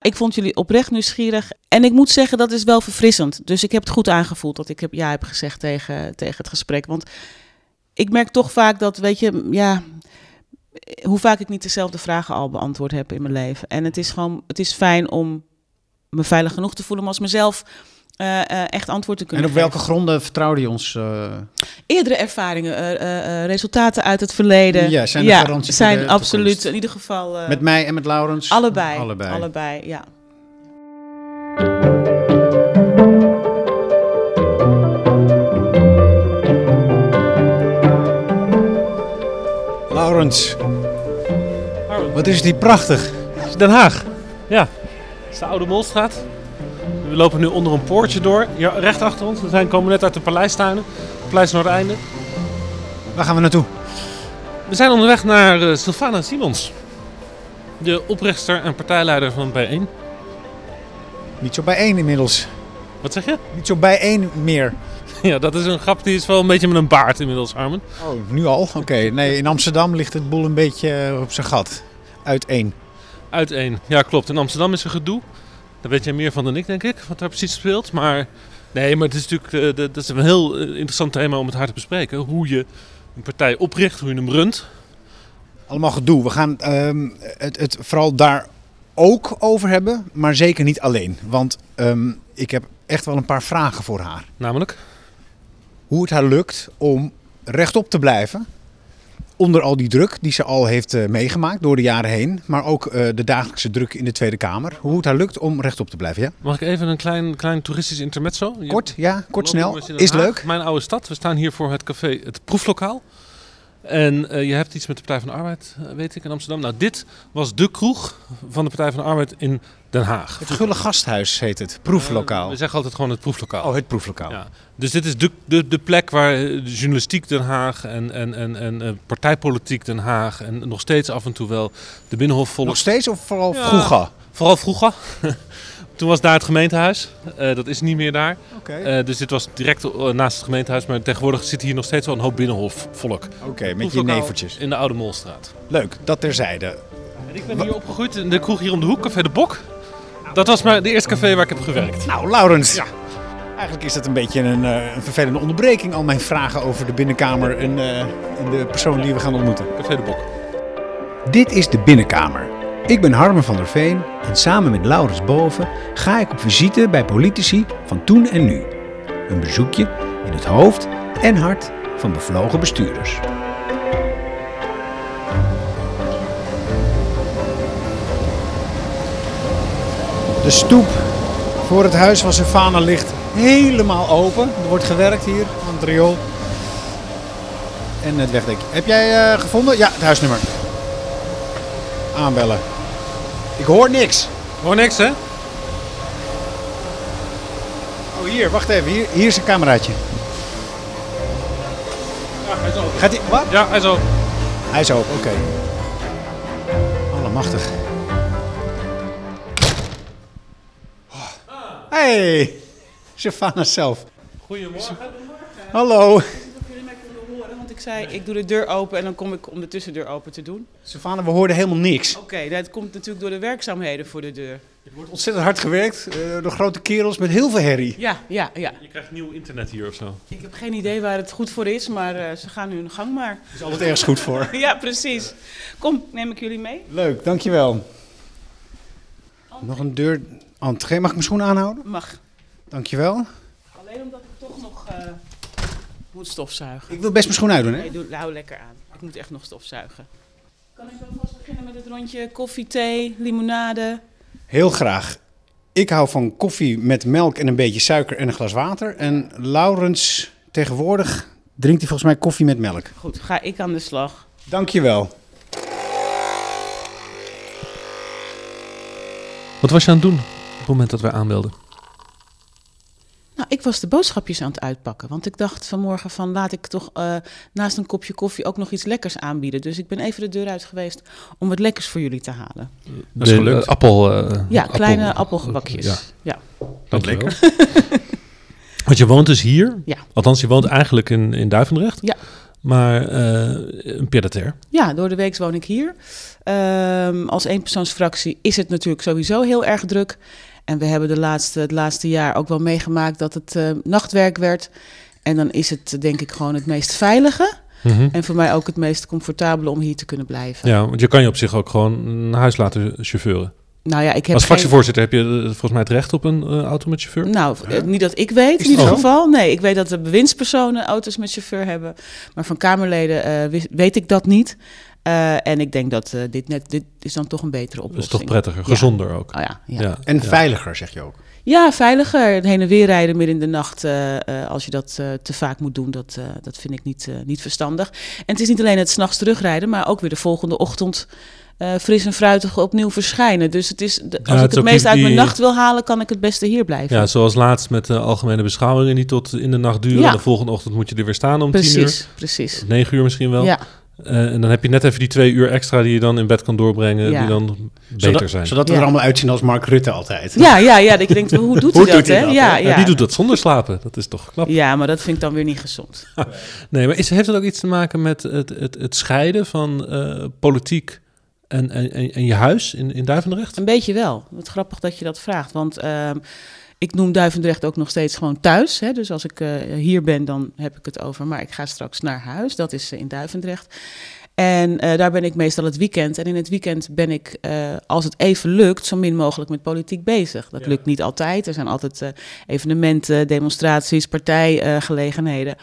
Ik vond jullie oprecht nieuwsgierig. En ik moet zeggen, dat is wel verfrissend. Dus ik heb het goed aangevoeld dat ik heb, ja heb gezegd tegen, tegen het gesprek. Want ik merk toch vaak dat, weet je, ja, hoe vaak ik niet dezelfde vragen al beantwoord heb in mijn leven. En het is gewoon, het is fijn om me veilig genoeg te voelen om als mezelf uh, uh, echt antwoord te kunnen En op geven. welke gronden vertrouwde je ons? Uh... Eerdere ervaringen, uh, resultaten uit het verleden. Ja, zijn de garantie zijn voor de absoluut toekomst? in ieder geval. Met mij en met Laurens? allebei, Allebei. allebei, ja. Laurens, wat is die prachtig? Is Den Haag. Ja, het is de Oude Molstraat. We lopen nu onder een poortje door. Ja, recht achter ons. We zijn, komen net uit de paleistuinen. Paleis Noordeinde. Waar gaan we naartoe? We zijn onderweg naar uh, Sylvana Simons. De oprichter en partijleider van Bijeen. Niet zo bijeen inmiddels. Wat zeg je? Niet zo bijeen meer. Ja, dat is een grap die is wel een beetje met een baard inmiddels, Armen. Oh, nu al? Oké. Nee, in Amsterdam ligt het boel een beetje eh, op zijn gat. Uiteen. Uiteen. Ja, klopt. In Amsterdam is er gedoe. Daar weet jij meer van dan ik, denk ik, wat daar precies speelt. Maar nee, maar het is natuurlijk uh, de, dat is een heel uh, interessant thema om het hard te bespreken. Hoe je een partij opricht, hoe je hem runt. Allemaal gedoe. We gaan um, het, het vooral daar ook over hebben, maar zeker niet alleen. Want um, ik heb echt wel een paar vragen voor haar. Namelijk? Hoe het haar lukt om rechtop te blijven onder al die druk die ze al heeft uh, meegemaakt door de jaren heen. Maar ook uh, de dagelijkse druk in de Tweede Kamer. Hoe het haar lukt om rechtop te blijven, ja? Mag ik even een klein, klein toeristisch intermezzo? Kort, ja, kort snel. Is leuk. Mijn oude stad. We staan hier voor het café Het Proeflokaal. En uh, je hebt iets met de Partij van de Arbeid, weet ik, in Amsterdam. Nou, dit was de kroeg van de Partij van de Arbeid in Den Haag. Het Gulle Gasthuis heet het, proeflokaal. Uh, we zeggen altijd gewoon het proeflokaal. Oh, het proeflokaal. Ja. Dus dit is de, de, de plek waar de journalistiek Den Haag en, en, en, en partijpolitiek Den Haag en nog steeds af en toe wel de Binnenhof volgt. Nog steeds of vooral ja, vroeger? Vooral vroeger. Toen was daar het gemeentehuis. Uh, dat is niet meer daar. Okay. Uh, dus dit was direct uh, naast het gemeentehuis. Maar tegenwoordig zit hier nog steeds wel een hoop binnenhofvolk. Oké, okay, met je nevertjes. In de Oude Molstraat. Leuk, dat terzijde. En ik ben hier opgegroeid in de kroeg hier om de hoek, Café de Bok. Dat was maar de eerste café waar ik heb gewerkt. Nou, Laurens. Ja. Eigenlijk is dat een beetje een, uh, een, vervelende onderbreking, al mijn vragen over de binnenkamer en, uh, en de persoon die we gaan ontmoeten. Café de Bok. Dit is de binnenkamer. Ik ben Harmen van der Veen en samen met Laurens Boven ga ik op visite bij politici van toen en nu. Een bezoekje in het hoofd en hart van bevlogen bestuurders. De stoep voor het huis van Sylvana ligt helemaal open. Er wordt gewerkt hier aan het riool. En het wegdek. Heb jij uh, gevonden? Ja, het huisnummer. Aanbellen. Ik hoor niks. Hoor niks, hè? Oh, hier, wacht even. Hier, hier is een cameraatje. Ja, hij is open. Gaat hij, wat? Ja, hij is open. Hij is open, oké. Okay. Allemachtig. Oh. Hey, Sylvana zelf. Goedemorgen. Hallo. Ik zei, ik doe de deur open en dan kom ik om de tussendeur open te doen. Sylvana, we hoorden helemaal niks. Oké, okay, dat komt natuurlijk door de werkzaamheden voor de deur. Er wordt ontzettend hard gewerkt uh, door grote kerels met heel veel herrie. Ja, ja, ja. Je krijgt nieuw internet hier of zo. Ik heb geen idee waar het goed voor is, maar uh, ze gaan nu hun gang maar. Er is altijd ergens goed voor. ja, precies. Kom, neem ik jullie mee. Leuk, dankjewel. Entree. Nog een deur. Entree. Mag ik mijn schoen aanhouden? Mag. Dankjewel. Alleen omdat ik toch nog... Uh, moet stofzuigen. Ik wil best mijn schoen uitdoen, hè? Nee, doe, hou lekker aan. Ik moet echt nog stofzuigen. Kan ik alvast beginnen met het rondje koffie, thee, limonade? Heel graag. Ik hou van koffie met melk en een beetje suiker en een glas water. En Laurens tegenwoordig drinkt hij volgens mij koffie met melk. Goed, ga ik aan de slag. Dankjewel. Wat was je aan het doen op het moment dat wij aanbelden? Nou, ik was de boodschapjes aan het uitpakken. Want ik dacht vanmorgen van laat ik toch uh, naast een kopje koffie ook nog iets lekkers aanbieden. Dus ik ben even de deur uit geweest om wat lekkers voor jullie te halen. Dat is gelukt. appel, uh, ja, kleine appel, appelgebakjes. Ja. ja. Dat lekker. Want je woont dus hier. Ja. Althans, je woont eigenlijk in, in Duivendrecht. Ja. Maar uh, een pied Ja, door de week woon ik hier. Ehm, als eenpersoonsfractie is het natuurlijk sowieso heel erg druk. En we hebben de laatste, het laatste jaar ook wel meegemaakt dat het eh, nachtwerk werd. En dan is het denk ik gewoon het meest veilige. Mhm. En voor mij ook het meest comfortabele om hier te kunnen blijven. Ja, want je kan je op zich ook gewoon naar huis laten chauffeuren. Nou ja, ik heb Als geen- fractievoorzitter heb je eh, volgens mij het recht op een eh, auto met chauffeur. Nou, niet dat ik weet in ieder geval. Nee, ik weet dat de bewindspersonen auto's met chauffeur hebben. Maar van Kamerleden weet ik dat niet. Eh, en ik denk dat eh, dit net dit is dan toch een betere Dat is oplossing. toch prettiger, Ja. gezonder ook. Oh ja, ja. Ja. En ja. veiliger, zeg je ook. Ja, veiliger. Het heen en weer rijden midden in de nacht, eh, eh, als je dat eh, te vaak moet doen, dat, eh, dat vind ik niet, eh, niet verstandig. En het is niet alleen het s'nachts terugrijden, maar ook weer de volgende ochtend eh, fris en fruitig opnieuw verschijnen. Dus het is, de- als het ik het meest die- uit mijn nacht wil halen, kan ik het beste hier blijven. Ja, zoals laatst met de algemene beschouwingen die tot in de nacht duren. Ja. De volgende ochtend moet je er weer staan om tien uur. precies, precies. Negen uur misschien wel. Ja, Eh, en dan heb je net even die twee uur extra die je dan in bed kan doorbrengen. Ja. Die dan beter Zodat, zijn. zodat we Ja. er allemaal uitzien als Mark Rutte altijd. ja, ja, ja. Dat je denkt, hoe doet Hoe hij dat? doet hij hè? dat, ja, ja. Ja, die doet dat zonder slapen. Dat is toch knap. Ja, maar dat vind ik dan weer niet gezond. Nee, maar is, heeft het ook iets te maken met het, het, het scheiden van eh, politiek en, en, en, en je huis in, in Duivendrecht? Een beetje wel. Wat grappig dat je dat vraagt. Want ehm, ik noem Duivendrecht ook nog steeds gewoon thuis. Hè? Dus als ik eh, hier ben, dan heb ik het over. Maar ik ga straks naar huis. Dat is eh, in Duivendrecht. En eh, daar ben ik meestal het weekend. En in het weekend ben ik, als het even lukt, zo min mogelijk met politiek bezig. Dat lukt niet altijd. Er zijn altijd evenementen, demonstraties, partijgelegenheden.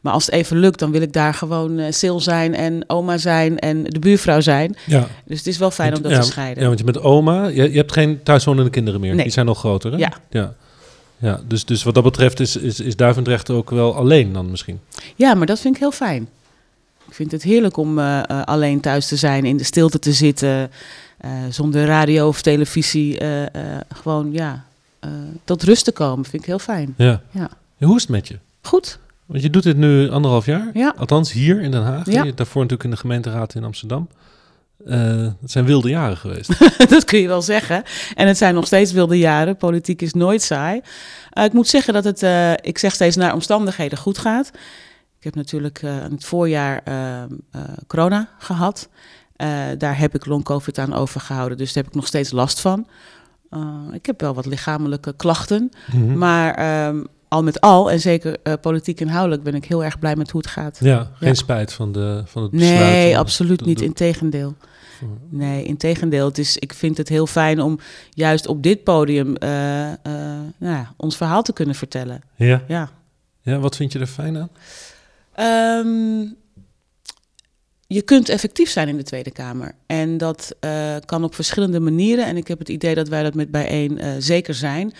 Maar als het even lukt, dan wil ik daar gewoon sil zijn en oma zijn en de buurvrouw zijn. Ja. Dus het is wel fijn om dat ja, te scheiden. Ja, want je bent oma. Je, je hebt geen thuiswonende kinderen meer. Nee. Die zijn nog groter, hè? Ja. ja. Ja, dus, dus wat dat betreft is, is, is Duivendrecht ook wel alleen dan misschien. Ja, maar dat vind ik heel fijn. Ik vind het heerlijk om eh, eh, alleen thuis te zijn, in de stilte te zitten, zonder radio of televisie. gewoon, ja, tot rust te komen. Vind ik heel fijn. Ja. Ja. En hoe is het met je? Goed. Want je doet dit nu anderhalf jaar. Ja. Althans hier in Den Haag. Ja. Je- Daarvoor natuurlijk in de gemeenteraad in Amsterdam. Eh het zijn wilde jaren geweest. dat kun je wel zeggen. En het zijn nog steeds wilde jaren. Politiek is nooit saai. Eh, ik moet zeggen dat het, eh, ik zeg steeds, naar omstandigheden goed gaat. Ik heb natuurlijk in het voorjaar eh, eh, corona gehad. Eh, daar heb ik long-covid aan overgehouden, dus daar heb ik nog steeds last van. Ik heb wel wat lichamelijke klachten, Mhm. maar ehm, al met al, en zeker eh, politiek inhoudelijk, ben ik heel erg blij met hoe het gaat. Ja, geen Ja. spijt van, de, van het besluit. Nee, absoluut de- niet. de- Integendeel. Nee, integendeel. Het is, ik vind het heel fijn om juist op dit podium eh, nou ja, ons verhaal te kunnen vertellen. Ja. Ja. ja, wat vind je er fijn aan? Ehm, je kunt effectief zijn in de Tweede Kamer. En dat kan op verschillende manieren. En ik heb het idee dat wij dat met bijeen zeker zijn.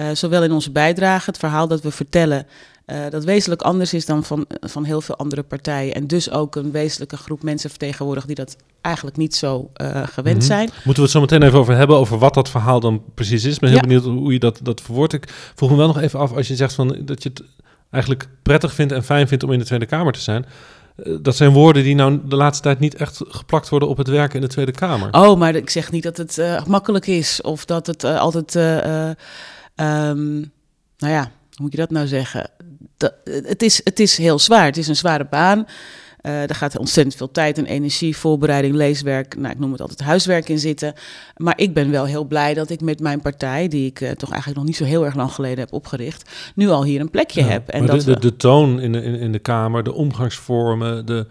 Eh, zowel in onze bijdrage, het verhaal dat we vertellen, eh, dat wezenlijk anders is dan van, van heel veel andere partijen. En dus ook een wezenlijke groep mensen vertegenwoordigt die dat eigenlijk niet zo eh, gewend Mhm. zijn. Moeten we het zo meteen even over hebben, over wat dat verhaal dan precies is. Ik ben heel benieuwd hoe je dat, dat verwoordt. Ik vroeg me wel nog even af, als je zegt van, dat je het eigenlijk prettig vindt en fijn vindt om in de Tweede Kamer te zijn. Dat zijn woorden die nou de laatste tijd niet echt geplakt worden op het werken in de Tweede Kamer. Oh, maar ik zeg niet dat het makkelijk is of dat het altijd. Eh, ehm, nou ja, hoe moet je dat nou zeggen? Dat, het, is, het is heel zwaar. Het is een zware baan. Eh er gaat ontzettend veel tijd en energie, voorbereiding, leeswerk, nou, ik noem het altijd huiswerk in zitten. Maar ik ben wel heel blij dat ik met mijn partij, die ik eh, toch eigenlijk nog niet zo heel erg lang geleden heb opgericht, nu al hier een plekje Ja, heb. En dat de, de, de toon in de, in, in de Kamer, de omgangsvormen, de,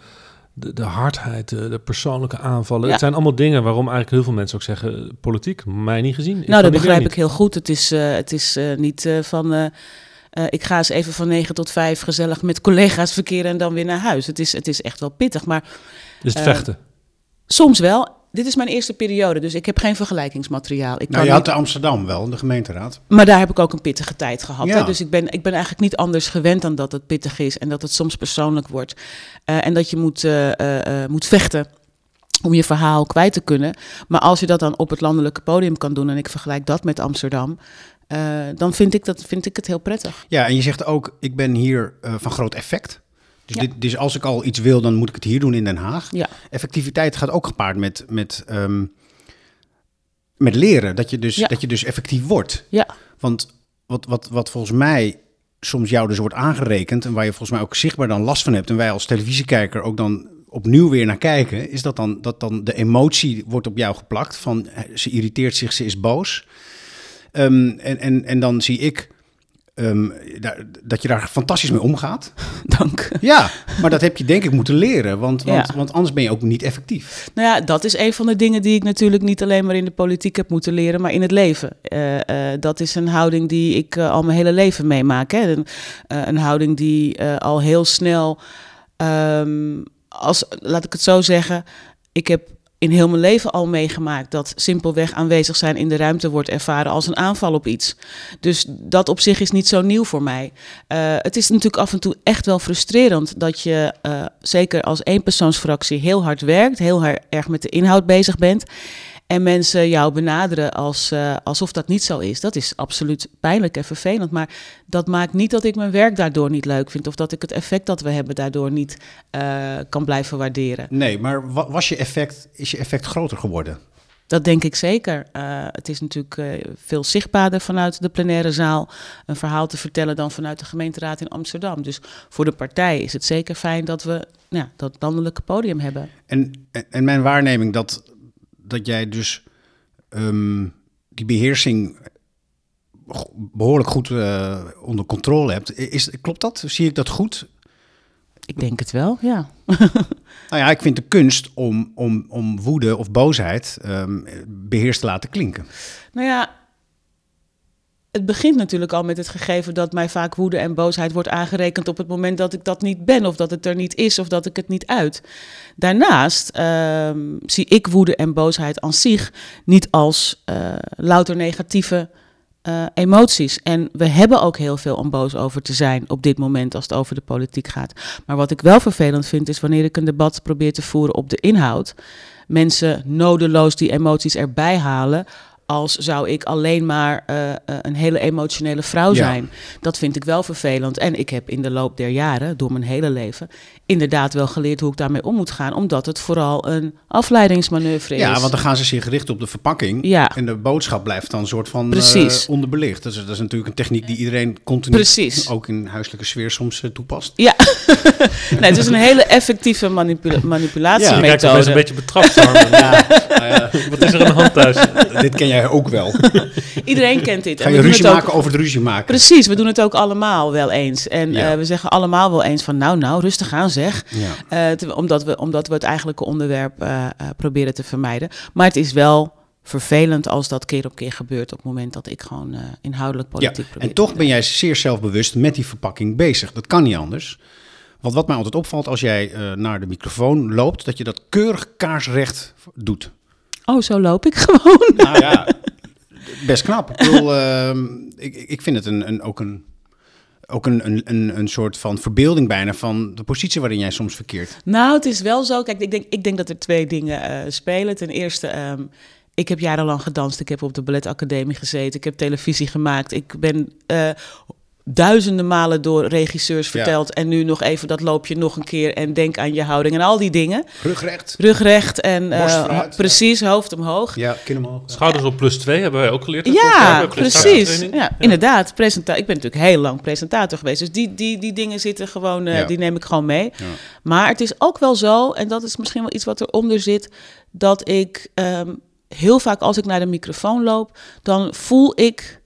de, de hardheid, de, de persoonlijke aanvallen. Ja. Het zijn allemaal dingen waarom eigenlijk heel veel mensen ook zeggen, politiek, mij niet gezien. Nou, dat begrijp ik heel goed. Het is, eh, het is eh, niet eh, van. ik ga eens even van 9 tot 5 gezellig met collega's verkeren en dan weer naar huis. Het is, het is echt wel pittig. Maar Dus het vechten. soms wel. Dit is mijn eerste periode, dus ik heb geen vergelijkingsmateriaal. Ik Nou, kan je had niet- de Amsterdam wel, de gemeenteraad. Maar daar heb ik ook een pittige tijd gehad. Ja. Hè? Dus ik ben, ik ben eigenlijk niet anders gewend dan dat het pittig is en dat het soms persoonlijk wordt. Eh, en dat je moet, eh, eh, moet vechten om je verhaal kwijt te kunnen. Maar als je dat dan op het landelijke podium kan doen, en ik vergelijk dat met Amsterdam, dan vind ik, dat, vind ik het heel prettig. Ja, en je zegt ook, ik ben hier van groot effect. Dus, Ja. dit, dus als ik al iets wil, dan moet ik het hier doen in Den Haag. Ja. Effectiviteit gaat ook gepaard met, met, ehm, met leren. Dat je, dus, Ja. dat je dus effectief wordt. Ja. Want wat, wat, wat volgens mij soms jou dus wordt aangerekend... en waar je volgens mij ook zichtbaar dan last van hebt... en wij als televisiekijker ook dan opnieuw weer naar kijken, is dat dan, dat dan de emotie wordt op jou geplakt van eh, ze irriteert zich, ze is boos. Ehm, en, en, en dan zie ik ehm, dat je daar fantastisch mee omgaat. Dank. Ja, maar dat heb je denk ik moeten leren, want, want, Ja. want anders ben je ook niet effectief. Nou ja, dat is een van de dingen die ik natuurlijk niet alleen maar in de politiek heb moeten leren, maar in het leven. Eh, eh, dat is een houding die ik eh, al mijn hele leven meemaak. Hè. Een, een houding die al heel snel, ehm, als, laat ik het zo zeggen, ik heb in heel mijn leven al meegemaakt dat simpelweg aanwezig zijn in de ruimte wordt ervaren als een aanval op iets. Dus dat op zich is niet zo nieuw voor mij. Eh, het is natuurlijk af en toe echt wel frustrerend dat je, eh, zeker als eenpersoonsfractie, heel hard werkt, heel erg met de inhoud bezig bent. En mensen jou benaderen als, eh, alsof dat niet zo is. Dat is absoluut pijnlijk en vervelend. Maar dat maakt niet dat ik mijn werk daardoor niet leuk vind. Of dat ik het effect dat we hebben daardoor niet eh, kan blijven waarderen. Nee, maar wa- was je effect, is je effect groter geworden? Dat denk ik zeker. Eh, het is natuurlijk veel zichtbaarder vanuit de plenaire zaal een verhaal te vertellen dan vanuit de gemeenteraad in Amsterdam. Dus voor de partij is het zeker fijn dat we ja, dat landelijke podium hebben. En, en- en mijn waarneming dat, dat jij dus ehm, die beheersing behoorlijk goed eh, onder controle hebt. Is, klopt dat? Zie ik dat goed? Ik denk het wel, ja. Nou ja, ik vind de kunst om, om, om woede of boosheid ehm, beheerst te laten klinken. Nou ja, het begint natuurlijk al met het gegeven dat mij vaak woede en boosheid wordt aangerekend op het moment dat ik dat niet ben, of dat het er niet is, of dat ik het niet uit. Daarnaast ehm, zie ik woede en boosheid aan zich niet als eh, louter negatieve eh, emoties. En we hebben ook heel veel om boos over te zijn op dit moment als het over de politiek gaat. Maar wat ik wel vervelend vind is wanneer ik een debat probeer te voeren op de inhoud, mensen nodeloos die emoties erbij halen. Als zou ik alleen maar eh, eh, een hele emotionele vrouw Ja. zijn. Dat vind ik wel vervelend. En ik heb in de loop der jaren, door mijn hele leven, inderdaad wel geleerd hoe ik daarmee om moet gaan. Omdat het vooral een afleidingsmanoeuvre is. Ja, want dan gaan ze zich richten op de verpakking. Ja. En de boodschap blijft dan een soort van Precies. eh, onderbelicht. Dat is, dat is natuurlijk een techniek die iedereen continu, Precies. ook in huiselijke sfeer soms toepast. Ja, nee, het is een hele effectieve manipula- manipulatiemethode. toch eens een beetje betrapt, Harmen. Wat is er aan de hand thuis? Dit ken jij ook wel. Iedereen kent dit. Ga je ruzie ook- maken over het ruzie maken? Precies, we doen het ook allemaal wel eens. En Ja. eh, we zeggen allemaal wel eens van nou, nou, rustig aan zeg. Ja. Eh, te- omdat, we, omdat we het eigenlijke onderwerp eh, eh, proberen te vermijden. Maar het is wel vervelend als dat keer op keer gebeurt op het moment dat ik gewoon eh, inhoudelijk Ja, politiek probeer. en toch ben jij zeer zelfbewust met die verpakking bezig. Dat kan niet anders. Want wat mij altijd opvalt als jij eh, naar de microfoon loopt, dat je dat keurig kaarsrecht doet. Oh, zo loop ik gewoon. Nou ja, best knap. Ik, bedoel, ehm, ik, ik vind het een, een, ook, een, ook een, een, een, soort van verbeelding bijna van de positie waarin jij soms verkeert. Nou, het is wel zo. Kijk, ik denk, ik denk dat er twee dingen eh, spelen. Ten eerste, ehm, ik heb jarenlang gedanst. Ik heb op de balletacademie gezeten. Ik heb televisie gemaakt. Ik ben eh, duizenden malen door regisseurs Ja. verteld. En nu nog even dat loopje nog een keer en denk aan je houding en al die dingen. Rugrecht. Rugrecht en eh, vooruit, precies, hoofd omhoog. Ja, kin omhoog. Schouders op plus 2 hebben wij ook geleerd. Ja, precies. Ja, inderdaad. Presenta ik ben natuurlijk heel lang presentator geweest. Dus die, die, die dingen zitten gewoon, eh, Ja. die neem ik gewoon mee. Ja. Maar het is ook wel zo, en dat is misschien wel iets wat eronder zit, dat ik ehm, heel vaak als ik naar de microfoon loop, dan voel ik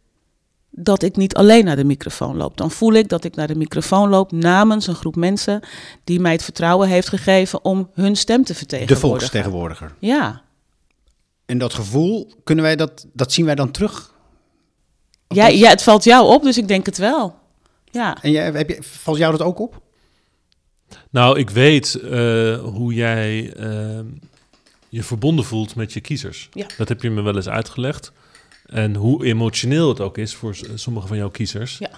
dat ik niet alleen naar de microfoon loop. Dan voel ik dat ik naar de microfoon loop namens een groep mensen die mij het vertrouwen heeft gegeven om hun stem te De vertegenwoordigen. volksvertegenwoordiger. Ja. En dat gevoel, kunnen wij dat, dat zien wij dan terug? Ja, ja, het valt jou op, dus ik denk het wel. Ja. En jij, heb je, valt jou dat ook op? Nou, ik weet eh, hoe jij eh, je verbonden voelt met je kiezers. Ja. Dat heb je me wel eens uitgelegd. En hoe emotioneel het ook is voor sommige van jouw kiezers. Ja.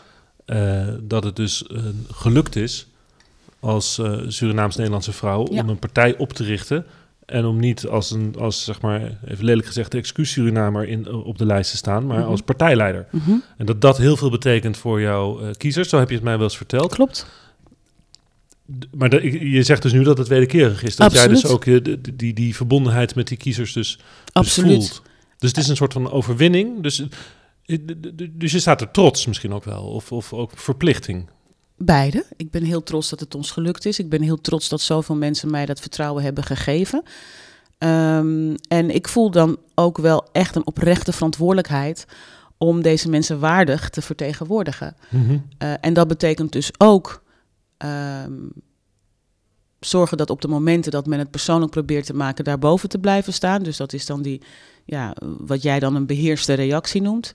Eh, dat het dus eh, gelukt is als eh, Surinaams-Nederlandse vrouw Ja. om een partij op te richten. En om niet als een, als zeg maar, even lelijk gezegd, de excuus Surinamer in, op de lijst te staan, maar Mhm. als partijleider. Mhm. En dat dat heel veel betekent voor jouw kiezers. Zo heb je het mij wel eens verteld. Klopt. Maar dat- je zegt dus nu dat het wederkerig is. Dat jij Absoluut. dus ook die, die verbondenheid met die kiezers dus, dus Absoluut. voelt. Dus het is een soort van overwinning. Dus, eh, dus je staat er trots misschien ook wel. Of, of ook verplichting. Beide. Ik ben heel trots dat het ons gelukt is. Ik ben heel trots dat zoveel mensen mij dat vertrouwen hebben gegeven. Ehm, en ik voel dan ook wel echt een oprechte verantwoordelijkheid om deze mensen waardig te vertegenwoordigen. Mhm. Uh, en dat betekent dus ook ehm, zorgen dat op de momenten dat men het persoonlijk probeert te maken, daarboven te blijven staan. Dus dat is dan die, ja, wat jij dan een beheerste reactie noemt.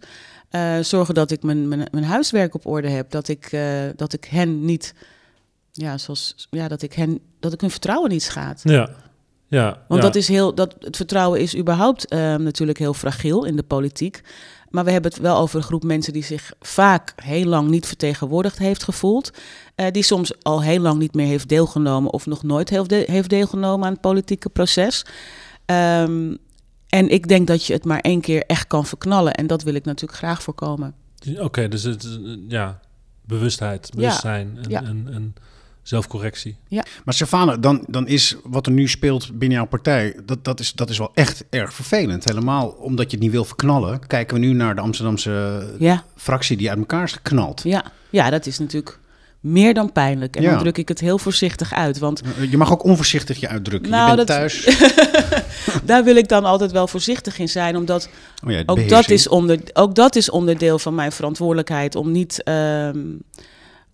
Uh, zorgen dat ik mijn, mijn, mijn, huiswerk op orde heb. Dat ik, uh, dat ik hen niet, ja, zoals, ja, dat ik hen, dat ik hun vertrouwen niet schaadt. Ja. Ja, Want ja. dat is heel, dat, het vertrouwen is überhaupt uh, natuurlijk heel fragiel in de politiek. Maar we hebben het wel over een groep mensen die zich vaak heel lang niet vertegenwoordigd heeft gevoeld. Uh, die soms al heel lang niet meer heeft deelgenomen of nog nooit heeft, de heeft deelgenomen aan het politieke proces. Um, en ik denk dat je het maar één keer echt kan verknallen. En dat wil ik natuurlijk graag voorkomen. Oké, okay, dus het is ja, bewustheid, bewustzijn ja. En, ja. en, en, zelfcorrectie. Ja. Maar Stefane, dan, dan is wat er nu speelt binnen jouw partij, dat, dat, is, dat is wel echt erg vervelend. Helemaal omdat je het niet wil verknallen, kijken we nu naar de Amsterdamse ja. fractie die uit elkaar is geknald. Ja, ja dat is natuurlijk meer dan pijnlijk. En Ja. dan druk ik het heel voorzichtig uit. Want Je mag ook onvoorzichtig je uitdrukken. Nou, je bent dat- thuis. daar wil ik dan altijd wel voorzichtig in zijn. Omdat Oh ja, ook dat, is onder, ook dat is onderdeel van mijn verantwoordelijkheid. Om niet ehm,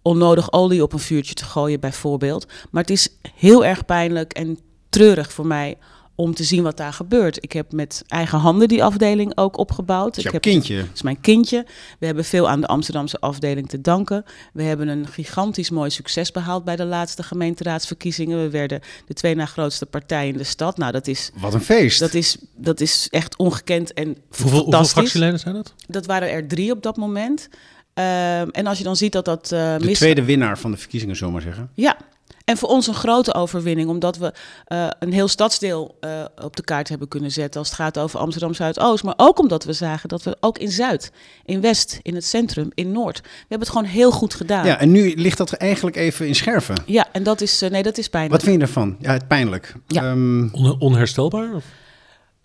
onnodig olie op een vuurtje te gooien, bijvoorbeeld. Maar het is heel erg pijnlijk en treurig voor mij om te zien wat daar gebeurt. Ik heb met eigen handen die afdeling ook opgebouwd. Dat is ik heb kindje. dat is mijn kindje. We hebben veel aan de Amsterdamse afdeling te danken. We hebben een gigantisch mooi succes behaald bij de laatste gemeenteraadsverkiezingen. We werden de twee na grootste partij in de stad. Nou, dat is, Wat een feest. dat is, dat is echt ongekend en Hoeveel, hoeveel fractieleden zijn dat? Dat waren er drie op dat moment. Ehm, en als je dan ziet dat dat eh de mis... tweede winnaar van de verkiezingen, zomaar zeggen. Ja, en voor ons een grote overwinning, omdat we eh, een heel stadsdeel eh, op de kaart hebben kunnen zetten als het gaat over Amsterdam Zuidoost. Maar ook omdat we zagen dat we ook in Zuid, in West, in het centrum, in Noord, we hebben het gewoon heel goed gedaan. Ja, en nu ligt dat eigenlijk even in scherven. Ja, en dat is, eh, nee, dat is pijnlijk. Wat vind je ervan? Ja, het pijnlijk. Ja. Ehm, On- onherstelbaar? Of?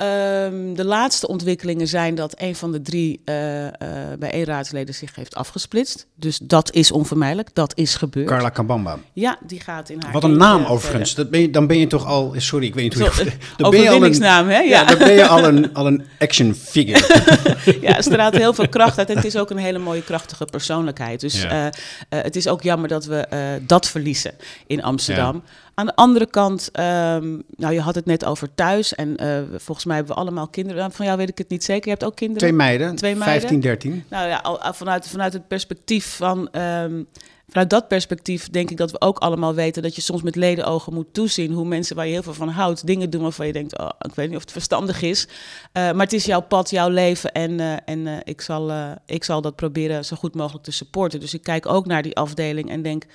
Ehm, de laatste ontwikkelingen zijn dat een van de drie eh eh bijeenraadsleden zich heeft afgesplitst. Dus dat is onvermijdelijk, dat is gebeurd. Carla Kabamba. Ja, die gaat in haar Wat een naam overigens. Dat ben je, dan ben je toch al... Sorry, ik weet niet hoe Zo, je... Dan ben je al een, hè? ja. Ja. dan ben je al een, al een action figure. ja, straalt heel veel kracht uit. En het is ook een hele mooie, krachtige persoonlijkheid. Dus Ja. eh, het is ook jammer dat we dat verliezen in Amsterdam. Aan de andere kant, ehm, nou, je had het net over thuis. En eh, volgens mij hebben we allemaal kinderen. Van jou weet ik het niet zeker. Je hebt ook kinderen. Twee meiden, Twee meiden. 15, 13. Nou ja, al- vanuit, vanuit het perspectief van. ehm, vanuit dat perspectief denk ik dat we ook allemaal weten dat je soms met ledenogen moet toezien hoe mensen waar je heel veel van houdt, dingen doen waarvan je denkt, oh, ik weet niet of het verstandig is. Eh, maar het is jouw pad, jouw leven en, eh, en ik, zal, ik zal dat proberen zo goed mogelijk te supporten. Dus ik kijk ook naar die afdeling en denk,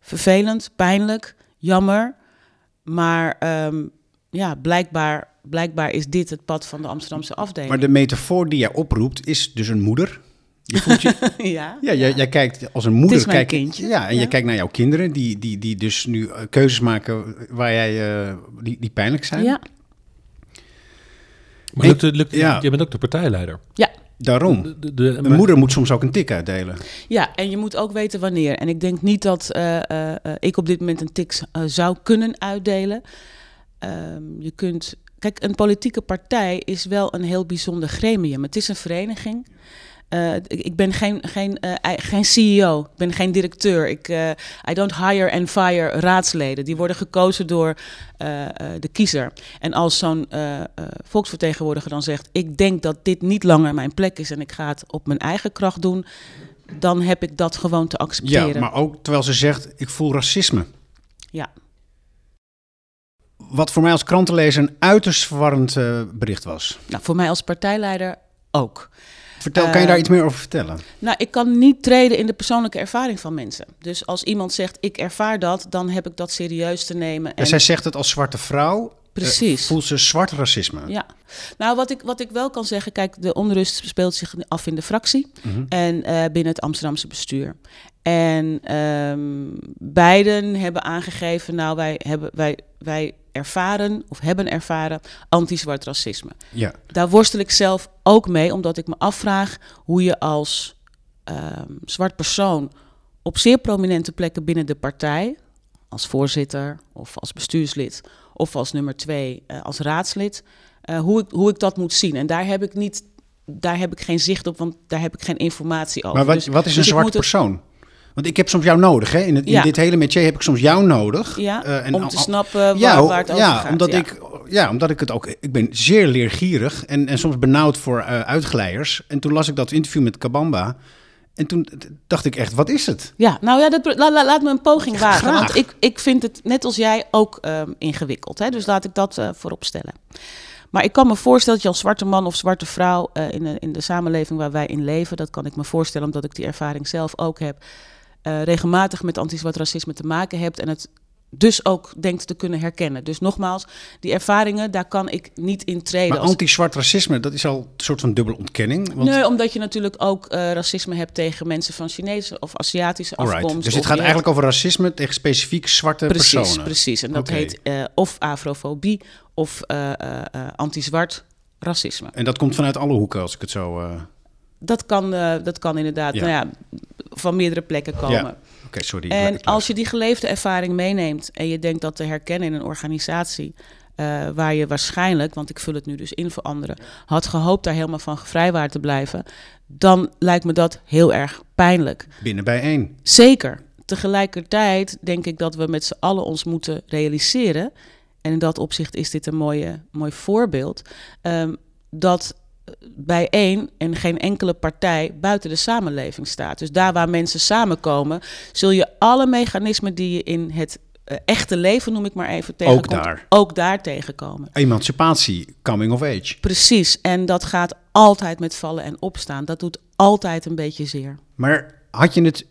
vervelend, pijnlijk, jammer. Maar ehm, ja, blijkbaar, blijkbaar is dit het pad van de Amsterdamse afdeling. Maar de metafoor die jij oproept is dus een moeder. Je voelt je, ja, ja, jij, jij kijkt als een moeder. is mijn kijk, kindje. Ja, en Ja. je kijkt naar jouw kinderen, die, die, die dus nu eh, keuzes maken waar jij, eh, die, die pijnlijk zijn. ja. Maar lukt, het- lukt, Ja. je bent ook de partijleider. ja. Daarom. De, de, de- Een maar- moeder moet soms ook een tik uitdelen. Ja, en je moet ook weten wanneer. En ik denk niet dat eh, eh, eh, ik op dit moment een tik zou kunnen uitdelen. Ehm, je kunt. Kijk, een politieke partij is wel een heel bijzonder gremium. Het is een vereniging. Ik, ik ben geen, geen, eh, geen CEO, ik ben geen directeur. Ik, eh, I don't hire and fire raadsleden. Die worden gekozen door eh, eh, de kiezer. En als zo'n eh, eh, volksvertegenwoordiger dan zegt: Ik denk dat dit niet langer mijn plek is en ik ga het op mijn eigen kracht doen, dan heb ik dat gewoon te accepteren. Ja, maar ook terwijl ze zegt, ik voel racisme. Ja. Wat voor mij als krantenlezer een uiterst verwarrend eh, bericht was. Nou, voor mij als partijleider ook. Vertel, kan je daar iets meer over vertellen? Nou, ik kan niet treden in de persoonlijke ervaring van mensen. Dus als iemand zegt, ik ervaar dat, dan heb ik dat serieus te nemen. En zij zegt het als zwarte vrouw. eh, Precies. voelt ze zwart racisme. Ja, nou wat ik, wat ik wel kan zeggen, kijk, de onrust speelt zich af in de fractie Mhm. en eh, binnen het Amsterdamse bestuur. En ehm, beiden hebben aangegeven, nou wij, hebben, wij, wij ervaren of hebben ervaren anti-zwart racisme. Ja. Daar worstel ik zelf ook mee, omdat ik me afvraag hoe je als ehm, zwart persoon op zeer prominente plekken binnen de partij, als voorzitter of als bestuurslid of als nummer twee uh, als raadslid, uh, hoe, ik, hoe ik dat moet zien. En daar heb ik niet, daar heb ik geen zicht op, want daar heb ik geen informatie over. Maar wat, dus, wat is een dus zwarte persoon? Want ik heb soms jou nodig, hè? In, het, in ja. dit hele métier heb ik soms jou nodig. Ja, uh, en om te snappen waar, ja, waar het over ja, gaat. Omdat Ik, ja, omdat ik het ook... Ik ben zeer leergierig en, en soms benauwd voor uh, uitglijers. En toen las ik dat interview met Kabamba. En toen dacht ik echt, wat is het? Ja, nou ja, dat, la, la, laat me een poging wagen. Want ik, ik vind het, net als jij, ook um, ingewikkeld. Hè? Dus laat ik dat uh, voorop stellen. Maar ik kan me voorstellen dat je als zwarte man of zwarte vrouw uh, in, de, in de samenleving waar wij in leven, dat kan ik me voorstellen omdat ik die ervaring zelf ook heb, uh, regelmatig met anti-zwart racisme te maken hebt en het dus ook denkt te kunnen herkennen. Dus nogmaals, die ervaringen, daar kan ik niet in treden. Maar anti-zwart racisme, dat is al een soort van dubbele ontkenning? Want... Nee, omdat je natuurlijk ook uh, racisme hebt tegen mensen van Chinese of Aziatische Alright. afkomst. Dus het gaat eigenlijk over racisme tegen specifiek zwarte precies, personen? Precies, en dat okay. heet uh, of afrofobie of anti-zwart racisme. En dat komt vanuit alle hoeken, als ik het zo... Dat, kan, dat kan inderdaad ja. Nou ja, van meerdere plekken komen. Ja. Okay, sorry, en als je die geleefde ervaring meeneemt en je denkt dat te herkennen in een organisatie. Uh, waar je waarschijnlijk, want ik vul het nu dus in voor anderen, had gehoopt daar helemaal van gevrijwaard te blijven, dan lijkt me dat heel erg pijnlijk. Binnen bij één. Zeker. Tegelijkertijd denk ik dat we met z'n allen ons moeten realiseren, en in dat opzicht is dit een mooie, mooi voorbeeld, um, dat bij één en geen enkele partij buiten de samenleving staat. Dus daar waar mensen samenkomen, zul je alle mechanismen die je in het uh, echte leven, noem ik maar even, tegenkomt, ook daar, ook daar tegenkomen. Emancipatie, coming of age. Precies, en dat gaat altijd met vallen en opstaan. Dat doet altijd een beetje zeer. Maar had je het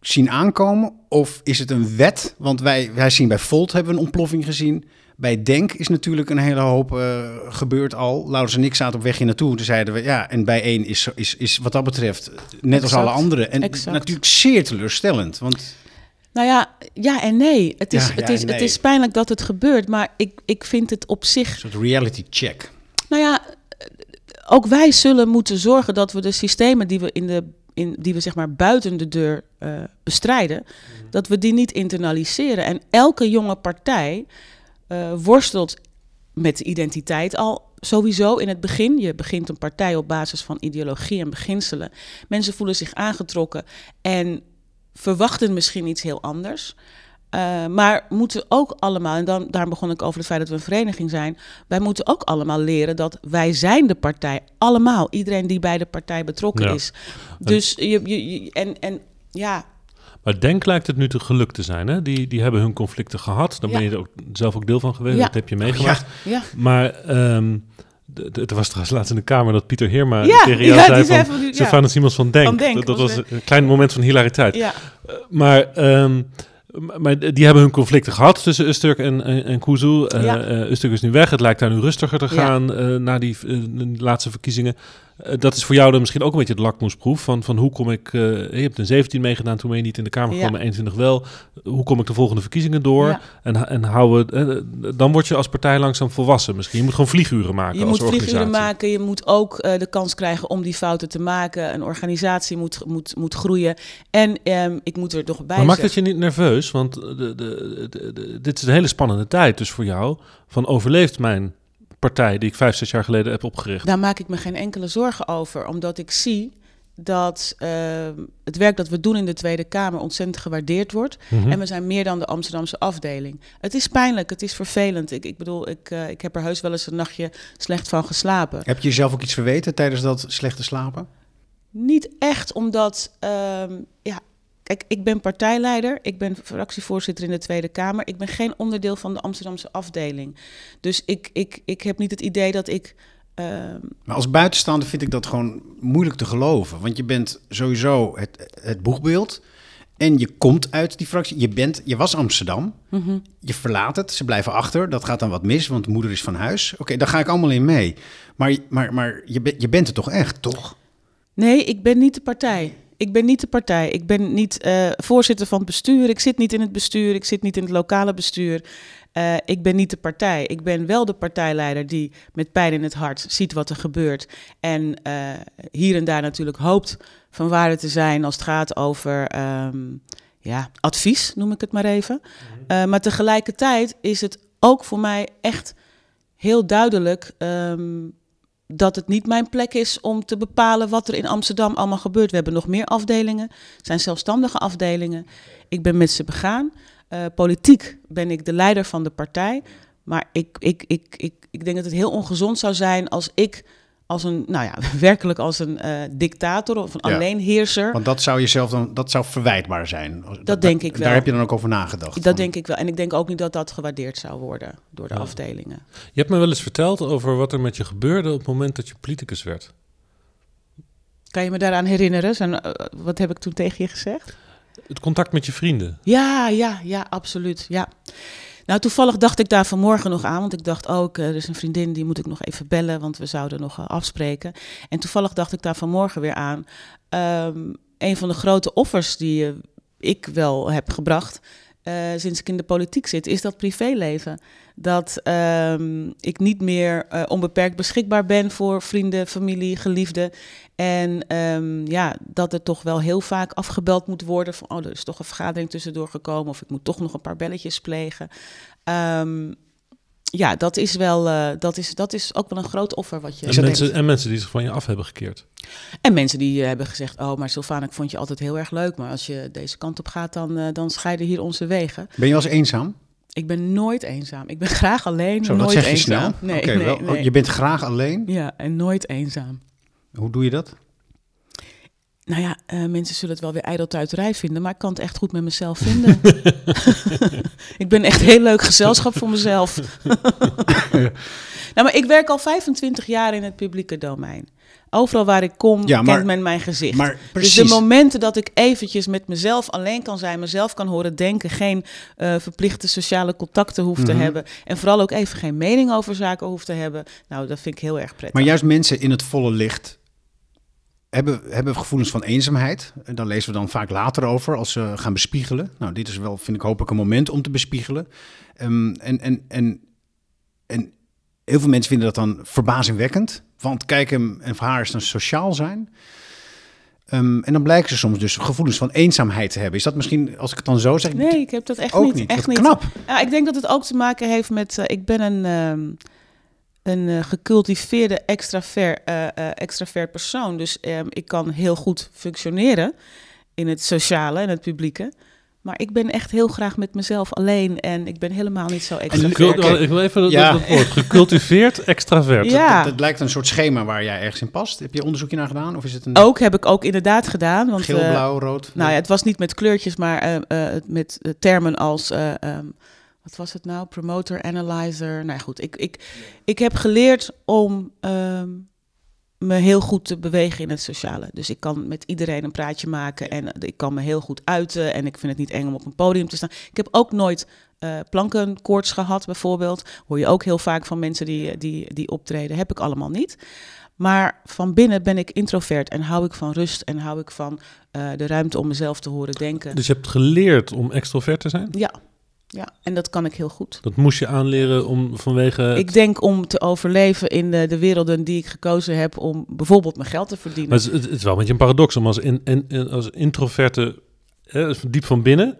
zien aankomen of is het een wet? Want wij, wij zien bij Volt hebben we een ontploffing gezien. Bij Denk is natuurlijk een hele hoop uh, gebeurd al. Laurens en ik zaten op weg hier naartoe. Toen zeiden we, ja, en bij één is, is, is wat dat betreft net exact, als alle anderen. En exact. natuurlijk zeer teleurstellend. Want... Nou ja, ja en nee. Het is, ja, het, is, nee. het is pijnlijk dat het gebeurt, maar ik, ik vind het op zich... Een soort reality check. Nou ja, ook wij zullen moeten zorgen dat we de systemen die we in de in, die we zeg maar buiten de deur uh, bestrijden, mm. dat we die niet internaliseren. En elke jonge partij uh, worstelt met de identiteit al sowieso in het begin. Je begint een partij op basis van ideologie en beginselen. Mensen voelen zich aangetrokken en verwachten misschien iets heel anders. Uh, maar moeten ook allemaal, en dan, daar begon ik over het feit dat we een vereniging zijn. Wij moeten ook allemaal leren dat wij zijn de partij. Allemaal. Iedereen die bij de partij betrokken ja. is. Dus je, je, je, en, en ja, maar Denk lijkt het nu te geluk te zijn. Hè? Die, die hebben hun conflicten gehad. Daar ja. ben je er ook zelf ook deel van geweest. Ja. Dat heb je meegemaakt. Ja. Maar um, er was trouwens laatst in de Kamer dat Pieter Heerma ja, tegen jou zei van... van Simons van Denk. Van Denk dat, dat was, een klein moment van hilariteit. Ja. Uh, maar... Um, maar die hebben hun conflicten gehad tussen Usturk en, en, en Kuzu. Uh, ja. uh, Usturk is nu weg. Het lijkt daar nu rustiger te gaan ja. na die laatste verkiezingen. Uh, dat is voor jou dan misschien ook een beetje het lakmoesproef van, van hoe kom ik... Uh, je hebt een 17 meegedaan, toen ben je niet in de Kamer gekomen, ja. 21 wel. Hoe kom ik de volgende verkiezingen door? Ja. En, en houden, uh, dan word je als partij langzaam volwassen misschien. Je moet gewoon vlieguren maken je als moet vlieguren maken, je moet ook de kans krijgen om die fouten te maken. Een organisatie moet, moet, moet groeien. En um, ik moet er toch bij Maar maakt het je niet nerveus? Want de, de, dit is een hele spannende tijd dus voor jou. Van overleeft mijn partij die ik vijf, zes jaar geleden heb opgericht. Daar maak ik me geen enkele zorgen over, omdat ik zie dat uh, het werk dat we doen in de Tweede Kamer ontzettend gewaardeerd wordt. Mm -hmm. En we zijn meer dan de Amsterdamse afdeling. Het is pijnlijk, het is vervelend. Ik, ik bedoel, ik, uh, ik heb er heus wel eens een nachtje slecht van geslapen. Heb je jezelf ook iets verweten tijdens dat slechte slapen? Niet echt, omdat uh, ja, Kijk, ik ben partijleider, ik ben fractievoorzitter in de Tweede Kamer. Ik ben geen onderdeel van de Amsterdamse afdeling. Dus ik, ik, ik heb niet het idee dat ik. Uh... Maar als buitenstaander vind ik dat gewoon moeilijk te geloven. Want je bent sowieso het, het boegbeeld. En je komt uit die fractie. Je, bent, je was Amsterdam. Mm -hmm. Je verlaat het. Ze blijven achter. Dat gaat dan wat mis, want moeder is van huis. Oké, okay, daar ga ik allemaal in mee. Maar, maar, maar je, je bent er toch echt, toch? Nee, ik ben niet de partij. Ik ben niet de partij. Ik ben niet uh, voorzitter van het bestuur. Ik zit niet in het bestuur. Ik zit niet in het lokale bestuur. Uh, ik ben niet de partij. Ik ben wel de partijleider die met pijn in het hart ziet wat er gebeurt. En uh, hier en daar natuurlijk hoopt van waarde te zijn als het gaat over um, ja, advies, noem ik het maar even. Uh, maar tegelijkertijd is het ook voor mij echt heel duidelijk um, dat het niet mijn plek is om te bepalen wat er in Amsterdam allemaal gebeurt. We hebben nog meer afdelingen, het zijn zelfstandige afdelingen. Ik ben met ze begaan. Uh, politiek ben ik de leider van de partij. Maar ik, ik, ik, ik, ik denk dat het heel ongezond zou zijn als ik als een, nou ja, werkelijk als een uh, dictator of een ja, alleenheerser. Want dat zou jezelf dan, dat zou verwijtbaar zijn. Dat, dat denk ik wel. Daar heb je dan ook over nagedacht. Dat van. denk ik wel. En ik denk ook niet dat dat gewaardeerd zou worden door de ja. afdelingen. Je hebt me wel eens verteld over wat er met je gebeurde op het moment dat je politicus werd. Kan je me daaraan herinneren? Zijn, uh, wat heb ik toen tegen je gezegd? Het contact met je vrienden. Ja, ja, ja, absoluut. Ja. Nou, toevallig dacht ik daar vanmorgen nog aan, want ik dacht ook, oh, er is een vriendin die moet ik nog even bellen, want we zouden nog uh, afspreken. En toevallig dacht ik daar vanmorgen weer aan. Um, een van de grote offers die uh, ik wel heb gebracht, uh, sinds ik in de politiek zit, is dat privéleven. Dat um, ik niet meer uh, onbeperkt beschikbaar ben voor vrienden, familie, geliefden. En um, ja, dat er toch wel heel vaak afgebeld moet worden van, oh, er is toch een vergadering tussendoor gekomen of ik moet toch nog een paar belletjes plegen. Um, ja, dat is wel, uh, dat is, dat is ook wel een groot offer wat je. En mensen, en mensen die zich van je af hebben gekeerd. En mensen die uh, hebben gezegd: Oh, maar Sylvana, ik vond je altijd heel erg leuk. Maar als je deze kant op gaat, dan, uh, dan scheiden hier onze wegen. Ben je als eenzaam? Ik ben nooit eenzaam. Ik ben graag alleen. Zo, nooit dat zeg je eenzaam. snel. Nee, okay, nee, wel, nee. Je bent graag alleen? Ja, en nooit eenzaam. Hoe doe je dat? Nou ja, uh, mensen zullen het wel weer ijdeltuiterij vinden, maar ik kan het echt goed met mezelf vinden. ik ben echt heel leuk gezelschap voor mezelf. nou, maar ik werk al 25 jaar in het publieke domein. Overal waar ik kom, ja, maar, kent men mijn gezicht. Maar dus de momenten dat ik eventjes met mezelf alleen kan zijn, mezelf kan horen denken, geen uh, verplichte sociale contacten hoef Mhm. te hebben en vooral ook even geen mening over zaken hoef te hebben, nou, dat vind ik heel erg prettig. Maar juist mensen in het volle licht hebben, hebben gevoelens van eenzaamheid. En daar lezen we dan vaak later over als ze gaan bespiegelen. Nou, dit is wel, vind ik, hopelijk een moment om te bespiegelen. Um, en, en, en, en heel veel mensen vinden dat dan verbazingwekkend. Want kijk, hem en voor haar is dan sociaal zijn. Um, en dan blijken ze soms dus gevoelens van eenzaamheid te hebben. Is dat misschien, als ik het dan zo zeg? Nee, ik heb dat echt ook niet. Echt niet. knap. Ja, ik denk dat het ook te maken heeft met. Uh, ik ben een. Um, een uh, gecultiveerde extravert, uh, uh, extravert persoon. Dus um, ik kan heel goed functioneren in het sociale en het publieke. Maar ik ben echt heel graag met mezelf alleen en ik ben helemaal niet zo extravert. Okay. Ik wil even dat, ja. dat woord, gecultiveerd extravert. Ja. Dat, dat, lijkt een soort schema waar jij ergens in past. Heb je onderzoekje naar gedaan? Of is het een... Ook heb ik ook inderdaad gedaan. Want, Geel, blauw, rood? Nou ja, het was niet met kleurtjes, maar uh, met termen als... Uh, um, wat was het nou? Promoter, analyzer. Nou ja, goed. Ik, ik, ik heb geleerd om um, me heel goed te bewegen in het sociale. Dus ik kan met iedereen een praatje maken en ik kan me heel goed uiten. En ik vind het niet eng om op een podium te staan. Ik heb ook nooit uh, plankenkoorts gehad, bijvoorbeeld. Hoor je ook heel vaak van mensen die, die, die optreden. Heb ik allemaal niet. Maar van binnen ben ik introvert en hou ik van rust en hou ik van uh, de ruimte om mezelf te horen denken. Dus je hebt geleerd om extrovert te zijn? Ja, ja, en dat kan ik heel goed. Dat moest je aanleren om vanwege. Het... Ik denk om te overleven in de, de werelden die ik gekozen heb om bijvoorbeeld mijn geld te verdienen. Maar het, is, het is wel een beetje een paradox om als, in, in, als introverte, hè, diep van binnen,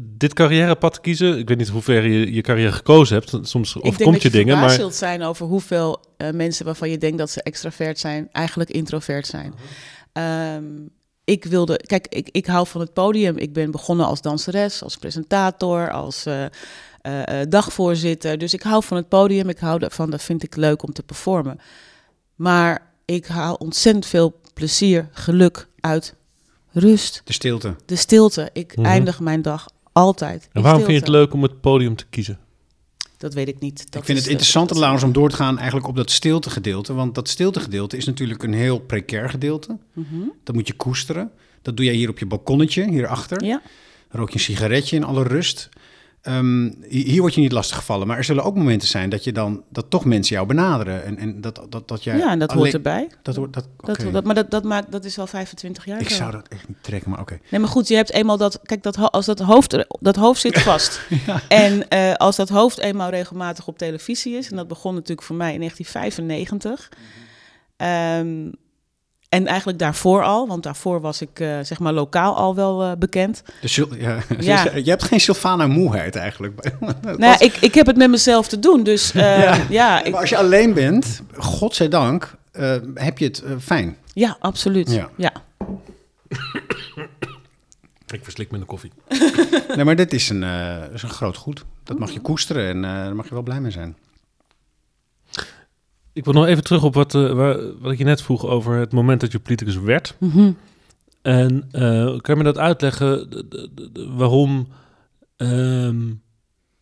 dit carrièrepad kiezen. Ik weet niet hoe ver je je carrière gekozen hebt. Soms of komt je, je dingen, maar zult zijn over hoeveel uh, mensen waarvan je denkt dat ze extravert zijn, eigenlijk introvert zijn. Um, ik wilde, kijk, ik, ik hou van het podium. Ik ben begonnen als danseres, als presentator, als uh, uh, dagvoorzitter. Dus ik hou van het podium. Ik hou ervan, dat vind ik leuk om te performen. Maar ik haal ontzettend veel plezier, geluk uit rust. De stilte. De stilte. Ik mm -hmm. eindig mijn dag altijd. En waarom vind je het leuk om het podium te kiezen? Dat weet ik niet. Dat ik vind het interessant, Laurens, om door te gaan eigenlijk op dat stiltegedeelte. Want dat stiltegedeelte is natuurlijk een heel precair gedeelte. Mm -hmm. Dat moet je koesteren. Dat doe jij hier op je balkonnetje, hierachter. Ja. Rook je een sigaretje in alle rust. Ehm, hi- hier word je niet lastiggevallen. Maar er zullen ook momenten zijn dat je dan dat toch mensen jou benaderen. En, en dat, dat, dat jij Ja, en dat alleen- hoort erbij. Dat hoort, dat, Dat, maar dat, dat, maakt, dat is al 25 jaar Ik zo. zou dat echt niet trekken, maar oké. Nee, maar goed, je hebt eenmaal dat... Kijk, dat, als dat hoofd, dat hoofd zit vast. En eh, als dat hoofd eenmaal regelmatig op televisie is... en dat begon natuurlijk voor mij in 1995... ehm, en eigenlijk daarvoor al, want daarvoor was ik eh, zeg maar lokaal al wel eh, bekend. Dus ja, Ja. je hebt geen Sylvana moeheid eigenlijk. Nou, ja, ik, ik heb het met mezelf te doen, dus eh, ja, ik, maar als je alleen bent, godzijdank, eh heb je het fijn. ja, absoluut. Ja. Ja. Ik verslik met een koffie. Nee, maar dit is een, eh, is een groot goed. Dat mag je koesteren en eh, daar mag je wel blij mee zijn. Ik wil nog even terug op wat, eh, waar, wat ik je net vroeg over het moment dat je politicus werd. Mhm. En eh, kan je me dat uitleggen de- de- de- de- waarom, ehm,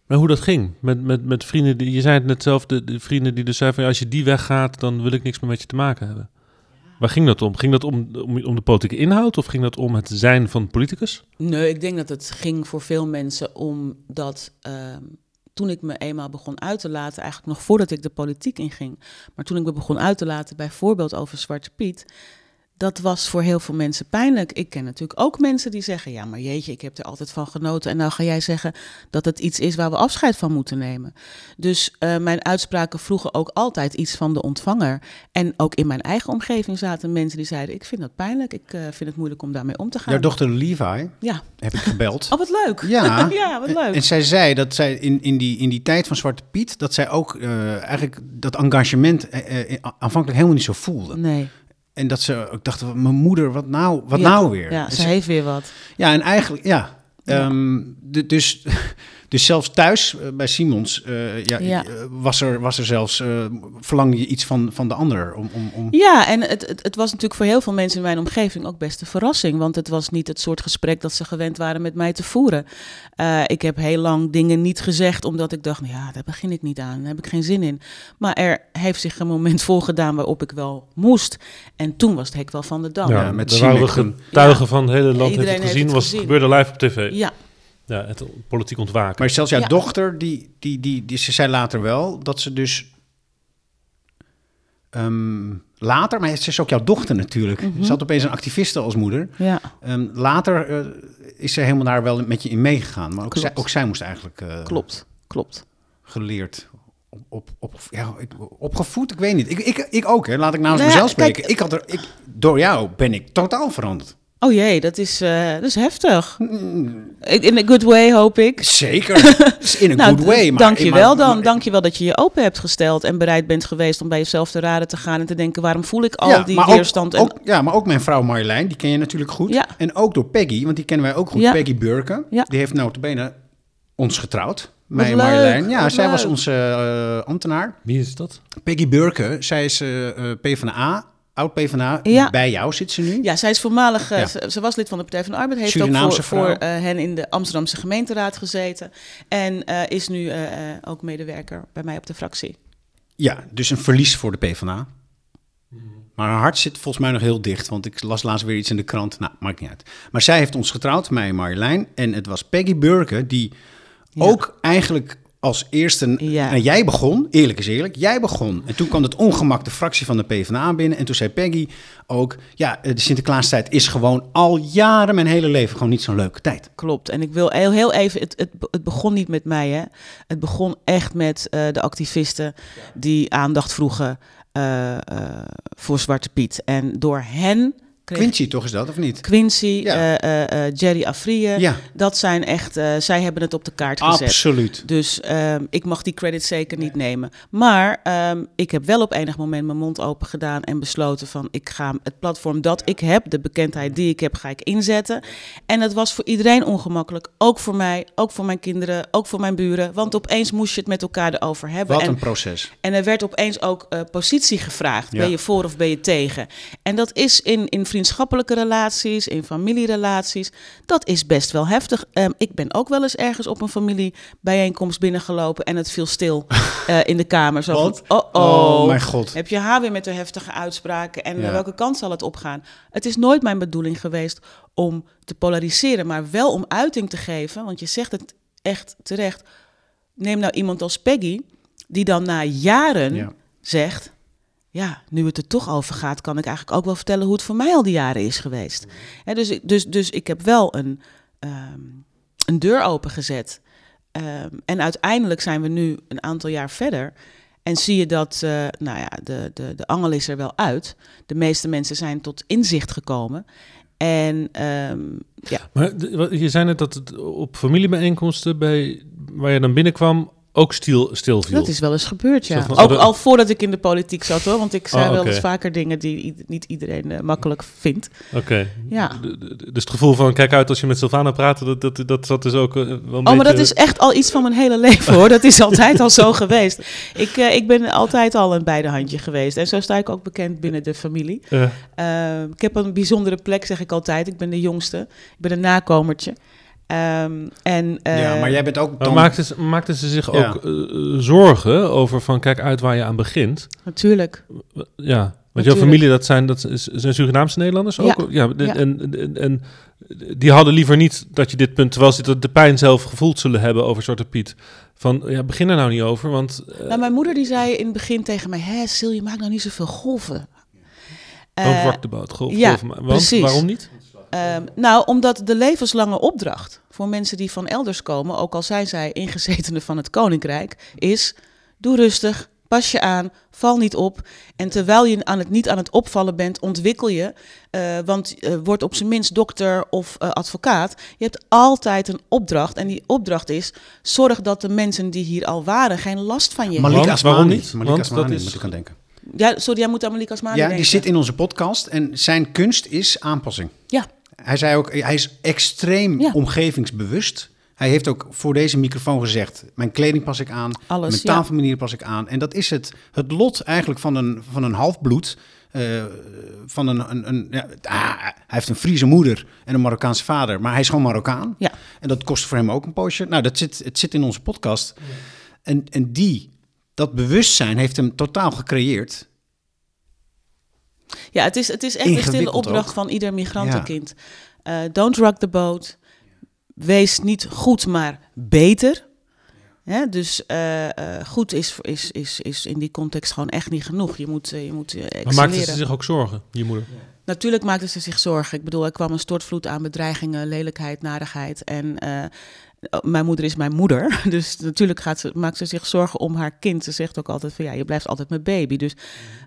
maar hoe dat ging met, met, met vrienden? Die, je zei het net zelf, de, de vrienden die dus zeiden van ja, als je die weggaat, dan wil ik niks meer met je te maken hebben. Waar ging dat om? Ging dat om, om, om de politieke inhoud of ging dat om het zijn van politicus? Nee, ik denk dat het ging voor veel mensen omdat ehm, toen ik me eenmaal begon uit te laten, eigenlijk nog voordat ik de politiek inging, maar toen ik me begon uit te laten, bijvoorbeeld over Zwarte Piet, dat was voor heel veel mensen pijnlijk. Ik ken natuurlijk ook mensen die zeggen: Ja, maar jeetje, ik heb er altijd van genoten. En nou ga jij zeggen dat het iets is waar we afscheid van moeten nemen. Dus eh, mijn uitspraken vroegen ook altijd iets van de ontvanger. En ook in mijn eigen omgeving zaten mensen die zeiden: Ik vind dat pijnlijk. Ik eh, vind het moeilijk om daarmee om te gaan. Jouw dochter Levi Ja. heb ik gebeld. Oh, wat leuk. Ja, ja, wat leuk. En zij zei dat zij in, in, die, in die tijd van Zwarte Piet, dat zij ook eh, eigenlijk dat engagement aanvankelijk helemaal niet zo voelde. Nee. En dat ze ook dachten, mijn moeder, wat nou, wat Ja. nou weer? Ja, En ze heeft weer wat. ja, en eigenlijk, ja. Ehm, dus, dus zelfs thuis eh, bij Simons eh, ja, Ja. eh, was, er, was er zelfs, eh, verlangde je iets van, van de ander. Om, om, om... Ja, en het, het, het was natuurlijk voor heel veel mensen in mijn omgeving ook best een verrassing. Want het was niet het soort gesprek dat ze gewend waren met mij te voeren. Eh, ik heb heel lang dingen niet gezegd, omdat ik dacht, nou ja, daar begin ik niet aan. Daar heb ik geen zin in. Maar er heeft zich een moment volgedaan waarop ik wel moest. En toen was het hek wel van de dam. Ja, met daar waren we getuigen van het hele land heeft Iedereen het heeft gezien. het was, gezien. gebeurde live op tv. Ja, Ja, het politiek ontwaken. Maar zelfs jouw Ja. dochter, die, die, die, die, ze zei later wel dat ze dus ehm, later, maar ze is ook jouw dochter natuurlijk. Mhm. Ze had opeens een activiste als moeder. ja. Ehm, later eh, is ze helemaal daar wel met je in meegegaan. Maar ook, zij, ook zij moest eigenlijk eh, klopt, klopt. geleerd. Op, op, op, ja, ik- opgevoed, ik weet niet. Ik, ik, ik ook, hè. laat ik namens Nou ja, mezelf kijk- spreken. ik had er, ik, door jou ben ik totaal veranderd. Oh jee, dat is, eh, dat is heftig. In a good way, hoop ik. Zeker, in a Nou, good way. Maar, dank je wel dan. Dank je wel dat je je open hebt gesteld en bereid bent geweest om bij jezelf te raden te gaan en te denken, waarom voel ik al Ja, die ook- weerstand? en, Ook, ja, maar ook mijn vrouw Marjolein, die ken je natuurlijk goed. Ja. En ook door Peggy, want die kennen wij ook goed. Ja. Peggy Burken. Ja. Die heeft notabene ons getrouwd. Mij en leuk, Marjolein. Ja, zij was onze eh, ambtenaar. Wie is dat? Peggy Burken, zij is eh eh, PvdA, oud PvdA. Ja. Bij jou zit ze nu. Ja, zij is voormalig, eh, Ja. ze, ze was lid van de Partij van de Arbeid, heeft Surinaamse ook voor, voor eh, hen in de Amsterdamse gemeenteraad gezeten en eh, is nu ook medewerker bij mij op de fractie. Ja, dus een verlies voor de PvdA. Maar haar hart zit volgens mij nog heel dicht, want ik las laatst weer iets in de krant. Nou, maakt niet uit. Maar zij heeft ons getrouwd, mij en Marjolein. En het was Peggy Burken die Ja. ook eigenlijk als eerste... Ja. En jij begon, eerlijk is eerlijk, jij begon. En toen kwam het ongemak de fractie van de PvdA binnen. En toen zei Peggy ook... Ja, de Sinterklaastijd is gewoon al jaren mijn hele leven gewoon niet zo'n leuke tijd. Klopt. En ik wil heel, heel even, het, het, het begon niet met mij, hè. Het begon echt met eh, de activisten die aandacht vroegen eh, eh, voor Zwarte Piet. En door hen kreeg Quincy toch is dat, of niet? Quincy, Ja. eh, eh, eh, Jerry Afrië, Ja, dat zijn echt, zij hebben het op de kaart gezet. absoluut. Dus ehm, ik mag die credit zeker niet nemen. Maar ehm, ik heb wel op enig moment mijn mond open gedaan en besloten van ik ga het platform dat ik heb, de bekendheid die ik heb, ga ik inzetten. En het was voor iedereen ongemakkelijk. Ook voor mij, ook voor mijn kinderen, ook voor mijn buren. Want opeens moest je het met elkaar erover hebben. Wat En een proces. en er werd opeens ook positie gevraagd. Ja. Ben je voor of ben je tegen? En dat is in, in vriendschappelijke relaties, in familierelaties, dat is best wel heftig. Ehm, ik ben ook wel eens ergens op een familiebijeenkomst binnengelopen en het viel stil eh, in de kamer. Zo Wat? van, oh, oh, Oh, mijn god. heb je haar weer met de heftige uitspraken en Ja. welke kant zal het opgaan? Het is nooit mijn bedoeling geweest om te polariseren, maar wel om uiting te geven. Want je zegt het echt terecht. Neem nou iemand als Peggy, die dan na jaren Ja. zegt... Ja, nu het er toch over gaat, kan ik eigenlijk ook wel vertellen hoe het voor mij al die jaren is geweest. Hè, dus, ik- dus, dus ik heb wel een, ehm, een deur opengezet. Ehm en uiteindelijk zijn we nu een aantal jaar verder. En zie je dat, eh, nou ja, de, de, de angel is er wel uit. De meeste mensen zijn tot inzicht gekomen. En ehm, ja, Maar je zei net dat het op familiebijeenkomsten bij, waar je dan binnenkwam ook stil, stil viel. dat is wel eens gebeurd, ja. Van, Ook oh, al voordat ik in de politiek zat, hoor. Want ik zei Oh, wel eens vaker dingen die niet iedereen eh, makkelijk vindt. Oké. Ja. Dus het gevoel van, kijk uit als je met Sylvana praat, dat, dat, dat, dat is ook eh, wel een Oh, maar dat is echt al iets van mijn hele leven hoor. Dat is altijd al zo geweest. Ik, eh, ik ben altijd al een beide handje geweest. En zo sta ik ook bekend binnen de familie. Ik heb een bijzondere plek, zeg ik altijd. Ik ben de jongste. Ik ben een nakomertje. Ehm, en, eh, ja, maar jij bent ook dan... maakten ze, maakten ze zich Ja. ook eh, zorgen over van, kijk uit waar je aan begint? Natuurlijk. Ja, want jouw familie, dat zijn, dat is- zijn Surinaamse Nederlanders ook? Ja. de- Ja. En, en, en die hadden liever niet dat je dit punt, terwijl ze de pijn zelf gevoeld zullen hebben over Zwarte Piet, van ja, begin er nou niet over, want eh, Nou, mijn moeder die zei in het begin tegen mij... Hé, Sil, je maakt nou niet zoveel golven. don't Eh, rock the boat, golf, ja, golf, want, precies. waarom niet? Ehm, nou, omdat de levenslange opdracht voor mensen die van elders komen, ook al zijn zij ingezetenen van het koninkrijk, is: doe rustig, pas je aan, val niet op. En terwijl je aan het, niet aan het opvallen bent, ontwikkel je. eh, want eh, word op zijn minst dokter of eh, advocaat. Je hebt altijd een opdracht. En die opdracht is: zorg dat de mensen die hier al waren geen last van je Malik? Asmani. Waarom niet? Malik Asmani, dat is- moet ik aan denken. hebben. Ja, sorry, jij moet aan Malik Asmani Ja, denken. die zit in onze podcast en zijn kunst is aanpassing. Ja, Hij zei ook, hij is extreem Ja. omgevingsbewust. Hij heeft ook voor deze microfoon gezegd, mijn kleding pas ik aan, Alles, mijn ja. tafelmanier pas ik aan. En dat is het, het lot eigenlijk van een, van een halfbloed. eh, van een, een, een ja, ah, hij heeft een Friese moeder en een Marokkaanse vader, maar hij is gewoon Marokkaan. Ja. En dat kost voor hem ook een poosje. Nou, dat zit, het zit in onze podcast. En, en die, dat bewustzijn heeft hem totaal gecreëerd. Ja, het is, het is echt een stille opdracht ook. van ieder migrantenkind. Eh, don't rock the boat. Wees niet goed, maar beter. Hè, dus eh, eh, goed is, is, is, is in die context gewoon echt niet genoeg. Je moet, je moet Maar maakten ze zich ook zorgen, je moeder? Natuurlijk maakte ze zich zorgen. Ik bedoel, er kwam een stortvloed aan bedreigingen, lelijkheid, narigheid. En eh, mijn moeder is mijn moeder. Dus natuurlijk gaat ze, maakt ze zich zorgen om haar kind. Ze zegt ook altijd van ja, je blijft altijd mijn baby. Dus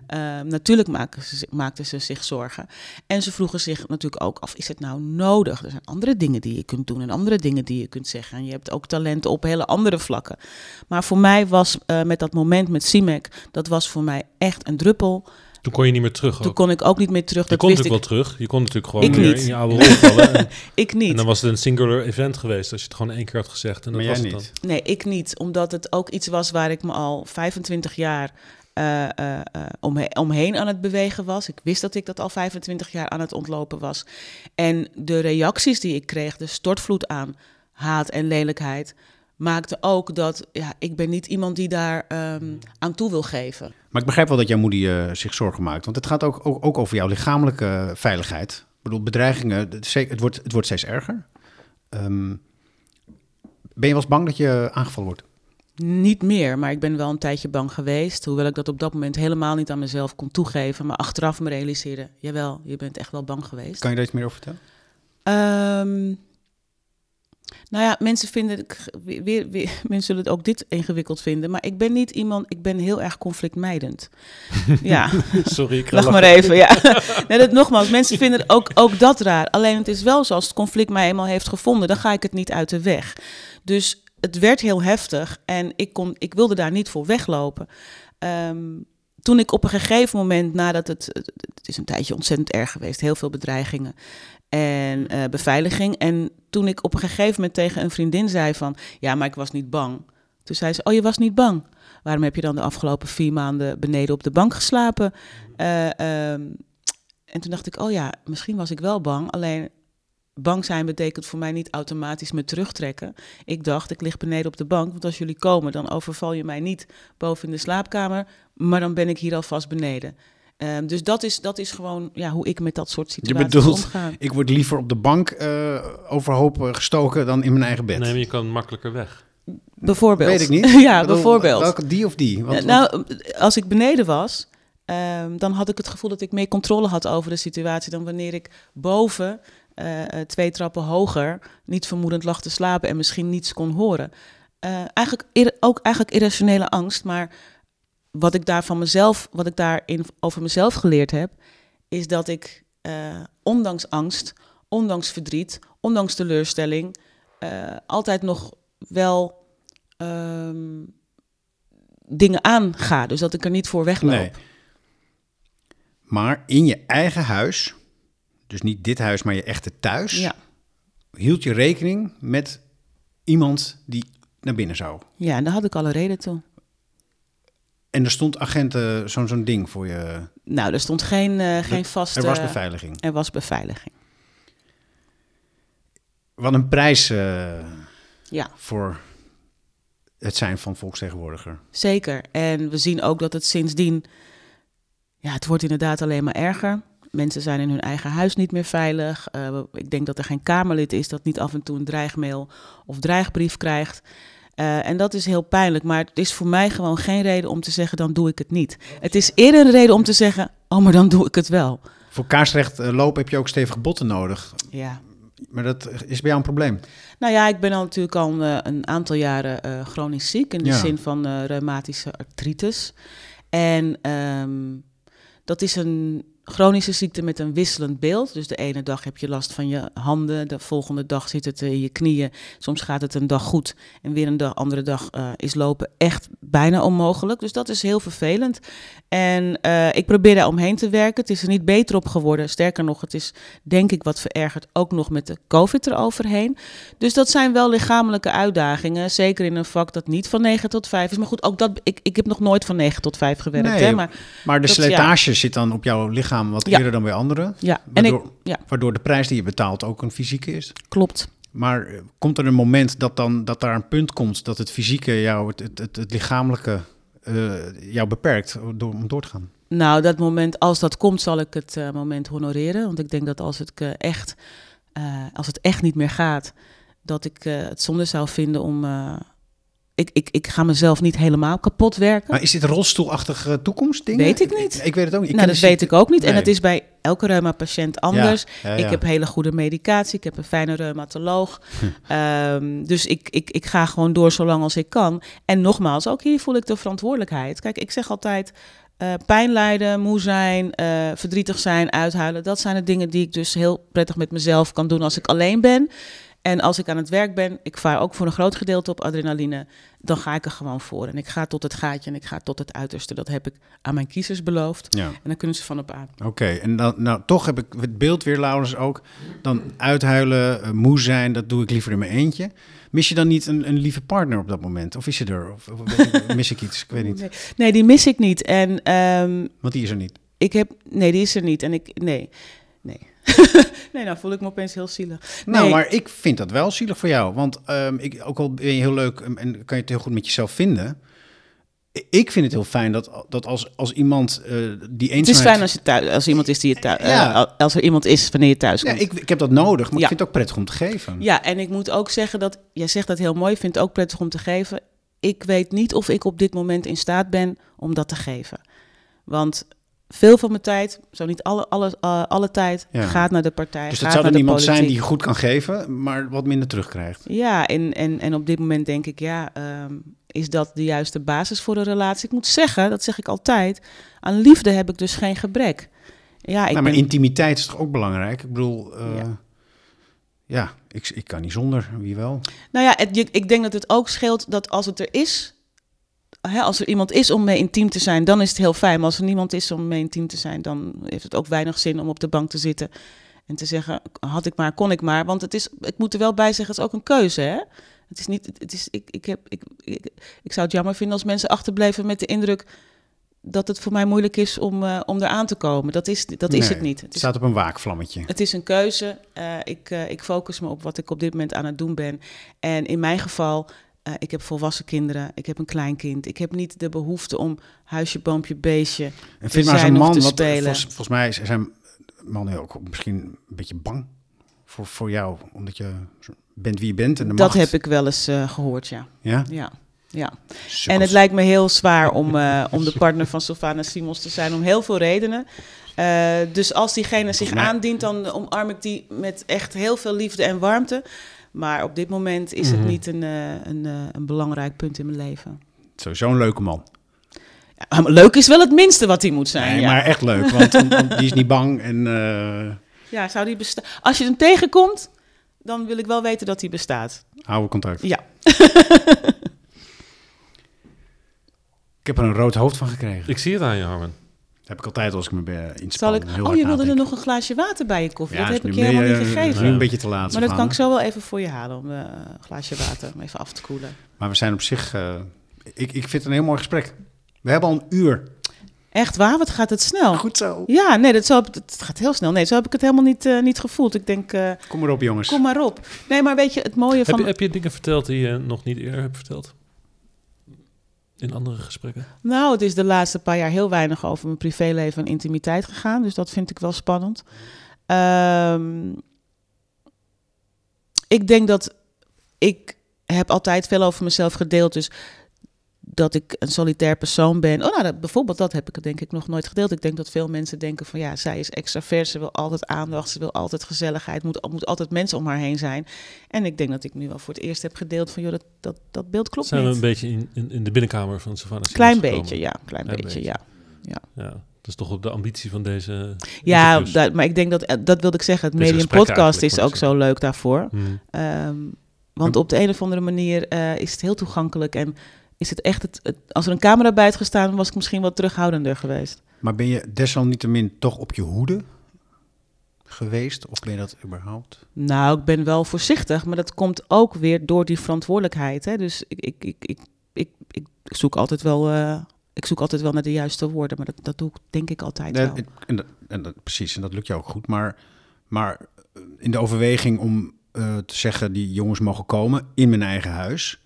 eh, natuurlijk maken ze, ze zich zorgen. En ze vroegen zich natuurlijk ook af, is het nou nodig? Er zijn andere dingen die je kunt doen en andere dingen die je kunt zeggen. En je hebt ook talenten op hele andere vlakken. Maar voor mij was eh, met dat moment met Simek, dat was voor mij echt een druppel. Toen kon je niet meer terug Toen ook. kon ik ook niet meer terug. Je Dat kon wist natuurlijk ik, wel terug. Je kon natuurlijk gewoon Ik weer niet. in je oude rol vallen. En, ik niet. en dan was het een singular event geweest als je het gewoon één keer had gezegd. En dat maar was het niet. dan. Nee, ik niet. Omdat het ook iets was waar ik me al 25 jaar eh, eh, eh, omhe- omheen aan het bewegen was. Ik wist dat ik dat al 25 jaar aan het ontlopen was. En de reacties die ik kreeg, de stortvloed aan haat en lelijkheid, maakte ook dat ja, ik ben niet iemand die daar ehm, aan toe wil geven. Maar ik begrijp wel dat jouw moeder zich zorgen maakt. Want het gaat ook, ook, ook over jouw lichamelijke eh, veiligheid. Ik bedoel, bedreigingen, het, wordt, het wordt steeds erger. Ehm, ben je wel eens bang dat je aangevallen wordt? Niet meer, maar ik ben wel een tijdje bang geweest. Hoewel ik dat op dat moment helemaal niet aan mezelf kon toegeven. Maar achteraf me realiseerde, jawel, je bent echt wel bang geweest. Kan je daar iets meer over vertellen? Ehm, nou ja, mensen vinden, ik- weer, weer, mensen zullen het ook dit ingewikkeld vinden, maar ik ben niet iemand, ik ben heel erg conflictmijdend. ja, Sorry, ik lach maar even. Ja. nee, dat, nogmaals, mensen vinden ook, ook dat raar. Alleen het is wel zo, als het conflict mij eenmaal heeft gevonden, dan ga ik het niet uit de weg. Dus het werd heel heftig en ik, kon, ik wilde daar niet voor weglopen. Ehm, toen ik op een gegeven moment, nadat het, het is een tijdje ontzettend erg geweest, heel veel bedreigingen en eh, beveiliging. En toen ik op een gegeven moment tegen een vriendin zei van, ja, maar ik was niet bang. Toen zei ze, oh, je was niet bang. Waarom heb je dan de afgelopen vier maanden beneden op de bank geslapen? Eh, ehm, en toen dacht ik, oh ja, misschien was ik wel bang. Alleen bang zijn betekent voor mij niet automatisch me terugtrekken. Ik dacht, ik lig beneden op de bank, want als jullie komen, dan overval je mij niet boven in de slaapkamer, maar dan ben ik hier alvast beneden. Ehm, dus dat is, dat is gewoon ja, hoe ik met dat soort Je situaties bedoelt, omga. ik word liever op de bank eh, overhoop eh, gestoken dan in mijn eigen bed. Nee, maar je kan makkelijker weg. Bijvoorbeeld. Weet ik niet. ja, Ik bedoel, bijvoorbeeld. Welke, die of die? Want, Ja, nou, als ik beneden was, ehm, dan had ik het gevoel dat ik meer controle had over de situatie dan wanneer ik boven, eh, eh, twee trappen hoger, niet vermoedend lag te slapen en misschien niets kon horen. Eh, eigenlijk ir- ook eigenlijk irrationele angst, maar wat ik daar van mezelf, wat ik daarin over mezelf geleerd heb, is dat ik eh, ondanks angst, ondanks verdriet, ondanks teleurstelling, eh, altijd nog wel ehm, dingen aanga. Dus dat ik er niet voor wegloop. nee. Maar in je eigen huis, dus niet dit huis, maar je echte thuis, Ja. hield je rekening met iemand die naar binnen zou. ja, en daar had ik alle reden toe. En er stond agenten, zo'n zo'n ding voor je. Nou, er stond geen, eh, geen vaste... Er was beveiliging. Er was beveiliging. Wat een prijs eh, Ja, voor het zijn van volksvertegenwoordiger. zeker. En we zien ook dat het sindsdien... Ja, het wordt inderdaad alleen maar erger. Mensen zijn in hun eigen huis niet meer veilig. Eh, ik denk dat er geen Kamerlid is dat niet af en toe een dreigmail of dreigbrief krijgt. Eh, en dat is heel pijnlijk, maar het is voor mij gewoon geen reden om te zeggen, dan doe ik het niet. Het is eerder een reden om te zeggen, oh, maar dan doe ik het wel. Voor kaarsrecht eh, lopen heb je ook stevige botten nodig. Ja. Maar dat is bij jou een probleem. Nou ja, ik ben al natuurlijk al een, eh, een aantal jaren eh, chronisch ziek in de Ja. zin van eh, reumatische artritis. En ehm, dat is een chronische ziekte met een wisselend beeld. Dus de ene dag heb je last van je handen, de volgende dag zit het in je knieën. Soms gaat het een dag goed en weer een dag, andere dag eh, is lopen echt bijna onmogelijk. Dus dat is heel vervelend. En eh, ik probeer daar omheen te werken. Het is er niet beter op geworden. Sterker nog, het is denk ik wat verergerd, ook nog met de COVID eroverheen. Dus dat zijn wel lichamelijke uitdagingen. Zeker in een vak dat niet van 9 tot 5 is. Maar goed, ook dat, ik, ik heb nog nooit van 9 tot 5 gewerkt. Nee, hè, maar Maar de Dat- slijtage zit dan op jouw lichaam wat Ja. eerder dan bij anderen. ja, en ik, Waardoor, ja, waardoor de prijs die je betaalt ook een fysieke is. klopt. Maar eh, komt er een moment dat, dan, dat daar een punt komt dat het fysieke jou, het, het, het, het lichamelijke eh, jou beperkt door, om door te gaan? Nou, dat moment, als dat komt, zal ik het eh, moment honoreren. Want ik denk dat als het, echt, als het echt niet meer gaat, dat ik het zonde zou vinden om. Ik, ik, ik ga mezelf niet helemaal kapot werken. Maar is dit een rolstoelachtig eh, toekomstding? Weet ik niet. Ik, weet het ook niet. Ik nou, dat de weet ik ook niet. En het is bij elke reuma-patiënt anders. Ja, ja, Ik heb hele goede medicatie. Ik heb een fijne reumatoloog. Ehm, dus ik, ik, ik ga gewoon door zolang als ik kan. En nogmaals, ook hier voel ik de verantwoordelijkheid. Kijk, ik zeg altijd... eh, pijn lijden, moe zijn, eh, verdrietig zijn, uithuilen. Dat zijn de dingen die ik dus heel prettig met mezelf kan doen als ik alleen ben. En als ik aan het werk ben, ik vaar ook voor een groot gedeelte op adrenaline, dan ga ik er gewoon voor. En ik ga tot het gaatje en ik ga tot het uiterste. Dat heb ik aan mijn kiezers beloofd. Ja, En dan kunnen ze van op aan. oké. En dan, nou, toch heb ik het beeld weer, Laurens, ook. Dan uithuilen, eh, moe zijn, dat doe ik liever in mijn eentje. Mis je dan niet een, een lieve partner op dat moment? Of is je er? Of, mis ik iets? Ik weet niet. Nee, nee, die mis ik niet. En ehm, Want die is er niet. ik heb. Nee, die is er niet. En ik. Nee. Nee. nee, nou voel ik me opeens heel zielig. Nou, maar ik vind dat wel zielig voor jou. Want ehm, ik, ook al ben je heel leuk en, en kan je het heel goed met jezelf vinden. Ik vind het heel fijn dat, dat als, als iemand eh, die eenzaamheid... Het is fijn als, je thuis, als iemand is die je thuis, Ja. eh, als er iemand is wanneer je thuis Ja, komt. ik, ik heb dat nodig, maar Ja. ik vind het ook prettig om te geven. Ja, en ik moet ook zeggen dat, jij zegt dat heel mooi, ik vind het ook prettig om te geven. Ik weet niet of ik op dit moment in staat ben om dat te geven. Want veel van mijn tijd, zo niet alle, alle, eh, alle tijd, Ja. gaat naar de partij. Dus gaat dat zou naar dan de iemand zijn die goed kan geven, maar wat minder terugkrijgt. Ja, en, en, en op dit moment denk ik, ja, ehm, is dat de juiste basis voor een relatie? Ik moet zeggen, dat zeg ik altijd, aan liefde heb ik dus geen gebrek. Ja, ik nou, maar ben- intimiteit is toch ook belangrijk? Ik bedoel, eh, ja, Ja. ik, ik kan niet zonder, wie wel? Nou ja, het, je- ik denk dat het ook scheelt dat als het er is, hè, als er iemand is om mee intiem te zijn, dan is het heel fijn. Maar als er niemand is om mee intiem te zijn, dan heeft het ook weinig zin om op de bank te zitten en te zeggen, had ik maar, kon ik maar. Want het is, ik moet er wel bij zeggen, het is ook een keuze, hè. Het is niet, het is, ik, ik, heb, ik, ik, ik zou het jammer vinden als mensen achterblijven met de indruk dat het voor mij moeilijk is om, eh, om eraan te komen. Dat is, dat is het niet. Het Het is staat op een waakvlammetje. het is een keuze. Eh, ik, eh, ik focus me op wat ik op dit moment aan het doen ben. En in mijn geval Eh, ik heb volwassen kinderen, ik heb een kleinkind. Ik heb niet de behoefte om huisje, boompje, beestje En vind maar zijn man, wat, spelen. volgens, volgens mij zijn mannen ook misschien een beetje bang voor, voor jou, omdat je bent wie je bent en de Dat macht. heb ik wel eens eh, gehoord, ja. Ja? ja. ja. En het lijkt me heel zwaar om, eh, om de partner van Sylvana Simons te zijn, om heel veel redenen. Dus als diegene zich aandient, dan omarm ik die met echt heel veel liefde en warmte. Maar op dit moment is Mhm. het niet een, eh, een, eh, een belangrijk punt in mijn leven. Sowieso een leuke man. Ja, leuk is wel het minste wat hij moet zijn. Nee, ja. maar echt leuk, want die is niet bang en... eh ja, zou die bestaan? Als je hem tegenkomt, dan wil ik wel weten dat hij bestaat. houden contact. Ja. Ik heb er een rood hoofd van gekregen. Ik zie het aan je, Harmen. Heb ik altijd als ik me inspann. Zal ik... heel Oh, hard je wilde er nog een glaasje water bij je koffie. Ja, dat heb ik je helemaal meer, niet eh, gegeven. nu een beetje te laat. Maar dat kan ik zo wel even voor je halen, om eh, een glaasje water om even af te koelen. Maar we zijn op zich... eh, ik, ik vind het een heel mooi gesprek. We hebben al een uur. Echt waar? Wat gaat het snel? Goed zo. Ja, nee, dat zo, het gaat heel snel. Nee, zo heb ik het helemaal niet, eh, niet gevoeld. Ik denk, eh, Kom maar op, jongens. kom maar op. Nee, maar weet je, het mooie Heb van... je, heb je dingen verteld die je nog niet eerder hebt verteld? In andere gesprekken? Nou, het is de laatste paar jaar heel weinig over mijn privéleven en intimiteit gegaan. Dus dat vind ik wel spannend. Ehm, ik denk dat ik heb altijd veel over mezelf gedeeld. Dus dat ik een solitair persoon ben. Oh, nou, dat, bijvoorbeeld dat heb ik denk ik nog nooit gedeeld. Ik denk dat veel mensen denken van ja, zij is extravert. Ze wil altijd aandacht. Ze wil altijd gezelligheid. Moet, moet altijd mensen om haar heen zijn. En ik denk dat ik nu wel voor het eerst heb gedeeld van joh, dat, dat, dat beeld klopt Zijn we niet. een beetje in, in, in de binnenkamer van Savannah Klein gekomen? beetje, ja. Klein, Klein beetje, beetje. ja. Ja, dat is toch op de ambitie van deze Ja, dat, maar ik denk dat, eh, dat wilde ik zeggen, het Deze Medium Podcast is ook zo leuk daarvoor. Hmm. Ehm, want op de een of andere manier eh, is het heel toegankelijk en is het echt, het, het- als er een camera bij had gestaan, was ik misschien wat terughoudender geweest. Maar ben je desalniettemin toch op je hoede geweest? Of ben je dat überhaupt? Nou, ik ben wel voorzichtig, maar dat komt ook weer door die verantwoordelijkheid. Hè? Dus ik, ik, ik, ik, ik, ik zoek altijd wel... eh, ik zoek altijd wel naar de juiste woorden, maar dat, dat doe ik denk ik altijd wel. en dat, en dat, precies, en dat lukt jou ook goed. Maar, maar eh, in de overweging om eh, te zeggen, die jongens mogen komen in mijn eigen huis.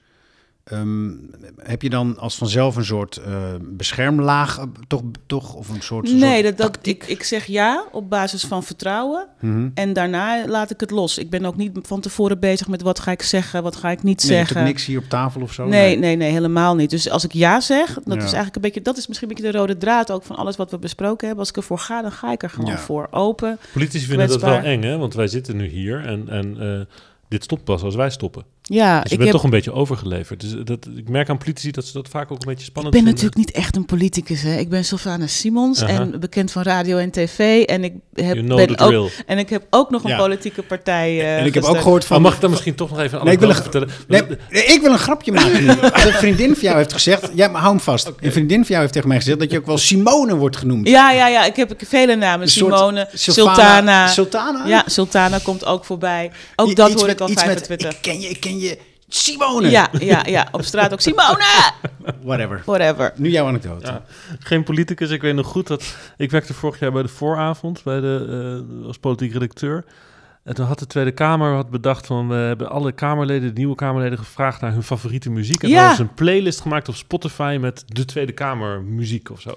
Ehm, heb je dan als vanzelf een soort eh, beschermlaag, eh, toch, toch? Of een soort. Nee, soort dat, dat, ik, ik zeg ja op basis van vertrouwen. Mhm. En daarna laat ik het los. Ik ben ook niet van tevoren bezig met wat ga ik zeggen, wat ga ik niet Nee, je hebt zeggen. ook niks hier op tafel of zo? Nee, nee, nee, helemaal niet. Dus als ik ja zeg, dat Ja. is eigenlijk een beetje, dat is misschien een beetje de rode draad ook van alles wat we besproken hebben. Als ik ervoor ga, dan ga ik er gewoon Ja. voor. Open. Politici vinden dat wel eng, hè? Want wij zitten nu hier en, en eh, dit stopt pas als wij stoppen. Ja, Dus je ik, bent heb, toch een beetje overgeleverd. Dus dat, ik merk aan politici dat ze dat vaak ook een beetje ik spannend ben vinden. natuurlijk niet echt een politicus. Hè. Ik ben Sylvana Simons en bekend van radio en tv. En ik heb, You know ben ook, en ik heb ook nog een Ja. politieke partij. eh, En ik heb ook gehoord van. Maar mag ik dan misschien toch nog even een Nee, ik wil een- vertellen? Nee, nee, ik wil een grapje maken nu. Een vriendin van jou heeft gezegd... Ja, maar hou hem vast. Een vriendin van jou heeft tegen mij gezegd... dat je ook wel Simone wordt genoemd. Ja, ja, ja. Ik heb vele namen. Simone, Sylvana- Sultana. Sultana? Ja, Sultana komt ook voorbij. Ook I- dat hoor ik al op Twitter. Ik ken je, ik ken je. Simone! Ja, ja, ja. Op straat ook Simone! Whatever. Whatever. Nu jouw anekdote. Ja, geen politicus. Ik weet nog goed dat ik werkte vorig jaar bij de vooravond bij de, eh, als politiek redacteur. En toen had de Tweede Kamer had bedacht van we hebben alle Kamerleden, de nieuwe Kamerleden, gevraagd naar hun favoriete muziek. En Ja. dan hadden ze een playlist gemaakt op Spotify met de Tweede Kamer muziek of zo.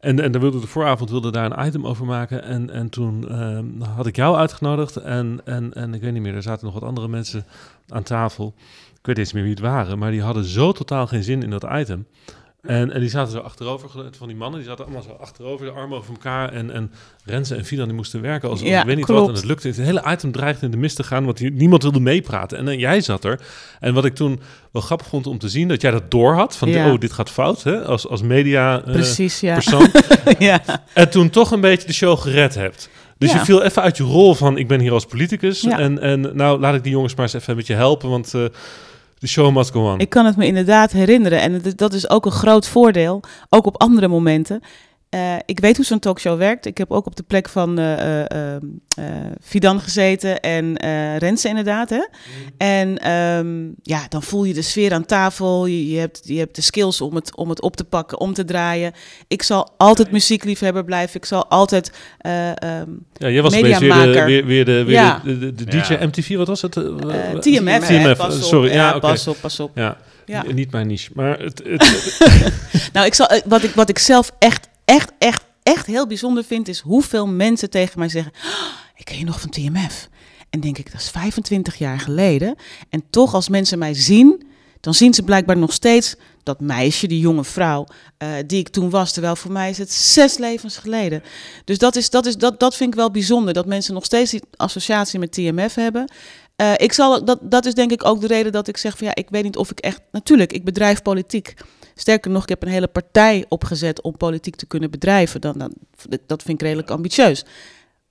En, en daar wilde de vooravond wilde daar een item over maken. En, en toen ehm, had ik jou uitgenodigd. En, en, en ik weet niet meer, er zaten nog wat andere mensen aan tafel. Ik weet niet eens meer wie het waren. Maar die hadden zo totaal geen zin in dat item. En, en die zaten zo achterover, van die mannen. Die zaten allemaal zo achterover, de armen over elkaar. En, en Renze en Fidan die moesten werken als, als Ja, ik weet niet klopt. wat. En het lukte. Het hele item dreigde in de mist te gaan, want niemand wilde meepraten. En dan jij zat er. En wat ik toen wel grappig vond om te zien, dat jij dat door had. Van, Ja. oh, dit gaat fout, hè? Als, als media eh, Precies, ja. persoon. ja. En toen toch een beetje de show gered hebt. Dus Ja. je viel even uit je rol van ik ben hier als politicus. En, en nou laat ik die jongens maar eens even een beetje helpen. Want eh, de show must go on. Ik kan het me inderdaad herinneren. En dat is ook een groot voordeel, ook op andere momenten. Eh, ik weet hoe zo'n talkshow werkt. Ik heb ook op de plek van uh, Fidan gezeten en Renze inderdaad. Hè? En ehm, ja, dan voel je de sfeer aan tafel. Je, je, hebt, je hebt de skills om het, om het op te pakken, om te draaien. Ik zal altijd muziekliefhebber blijven. Ik zal altijd um, Ja, jij was weer de, weer, weer de, weer ja. de, de, de, DJ MTV, wat was het? TMF. TMF, pas op, sorry. Ja, okay. pas op, pas op. Ja. Ja. Niet mijn niche, maar het... het nou, ik zal, wat, ik, wat ik zelf echt echt, echt, echt heel bijzonder vind, is hoeveel mensen tegen mij zeggen: oh, Ik ken je nog van TMF. En denk ik, dat is 25 jaar geleden. En toch, als mensen mij zien, dan zien ze blijkbaar nog steeds dat meisje, die jonge vrouw, uh, die ik toen was. Terwijl voor mij is het zes levens geleden. Dus dat, is, dat, is, dat, dat vind ik wel bijzonder, dat mensen nog steeds die associatie met TMF hebben. Uh, ik zal, dat, dat is denk ik ook de reden dat ik zeg van ja, ik weet niet of ik echt. Natuurlijk, ik bedrijf politiek. Sterker nog, ik heb een hele partij opgezet om politiek te kunnen bedrijven. Dan, dan, dat vind ik redelijk ambitieus.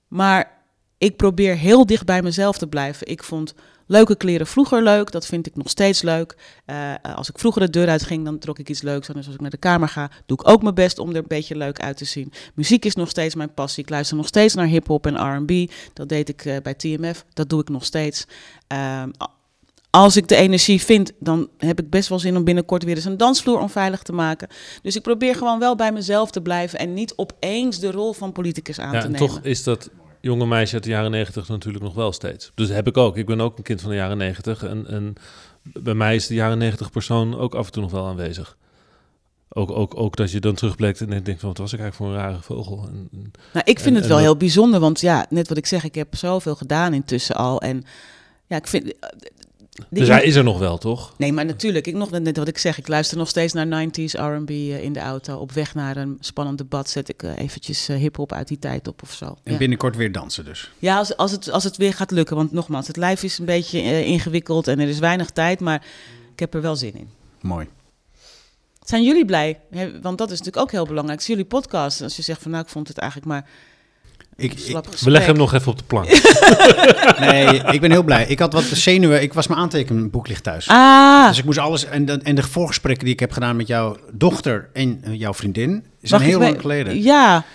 Maar ik probeer heel dicht bij mezelf te blijven. Ik vond leuke kleren vroeger leuk, dat vind ik nog steeds leuk. Uh, als ik vroeger de deur uitging, dan trok ik iets leuks Dus als ik naar de kamer ga, doe ik ook mijn best om er een beetje leuk uit te zien. Muziek is nog steeds mijn passie. Ik luister nog steeds naar hip-hop en RB. Dat deed ik uh, bij TMF, dat doe ik nog steeds. Uh, als ik de energie vind, dan heb ik best wel zin om binnenkort weer eens een dansvloer onveilig te maken. Dus ik probeer gewoon wel bij mezelf te blijven en niet opeens de rol van politicus aan ja, te en nemen. Toch is dat jonge meisje uit de jaren negentig natuurlijk nog wel steeds. Dus dat heb ik ook. Ik ben ook een kind van de jaren negentig. En, en bij mij is de jaren negentig persoon ook af en toe nog wel aanwezig. Ook, ook, ook dat je dan terugblikt en denkt van wat was ik eigenlijk voor een rare vogel. En, nou, ik vind het wel heel bijzonder, want ja, net wat ik zeg, ik heb zoveel gedaan intussen al. En ja, ik vind dus hij is er nog wel, toch? Nee, maar natuurlijk. Ik nog net wat ik zeg. Ik luister nog steeds naar 90s R&B uh, in de auto. Op weg naar een spannend debat zet ik uh, eventjes uh, hip-hop uit die tijd op of zo. En binnenkort weer dansen dus. Ja, als, als, het, als het weer gaat lukken. Want nogmaals, het lijf is een beetje uh, ingewikkeld en er is weinig tijd. Maar ik heb er wel zin in. Mooi. Zijn jullie blij? Want dat is natuurlijk ook heel belangrijk. Zijn jullie podcast? Als je zegt van nou, ik vond het eigenlijk maar ik, we leggen hem nog even op de plank. nee, ik ben heel blij. Ik had wat zenuwen. Ik was mijn aantekenboek ligt thuis. Ah. Dus ik moest alles. En de, en de voorgesprekken die ik heb gedaan met jouw dochter en uh, jouw vriendin. zijn heel lang geleden. Ja.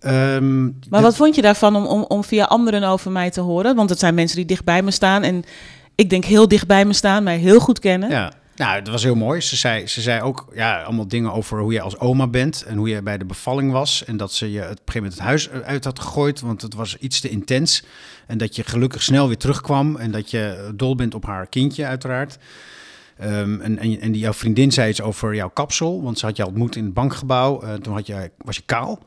Um, maar wat vond je daarvan om, om, om via anderen over mij te horen? Want het zijn mensen die dicht bij me staan. En ik denk heel dicht bij me staan, mij heel goed kennen. Ja. Nou, dat was heel mooi. Ze zei, ze zei ook ja, allemaal dingen over hoe je als oma bent en hoe je bij de bevalling was. En dat ze je op een gegeven moment het huis uit had gegooid, want het was iets te intens. En dat je gelukkig snel weer terugkwam en dat je dol bent op haar kindje, uiteraard. Um, en, en, en jouw vriendin zei iets over jouw kapsel, want ze had je ontmoet in het bankgebouw. Uh, toen had je, was je kaal.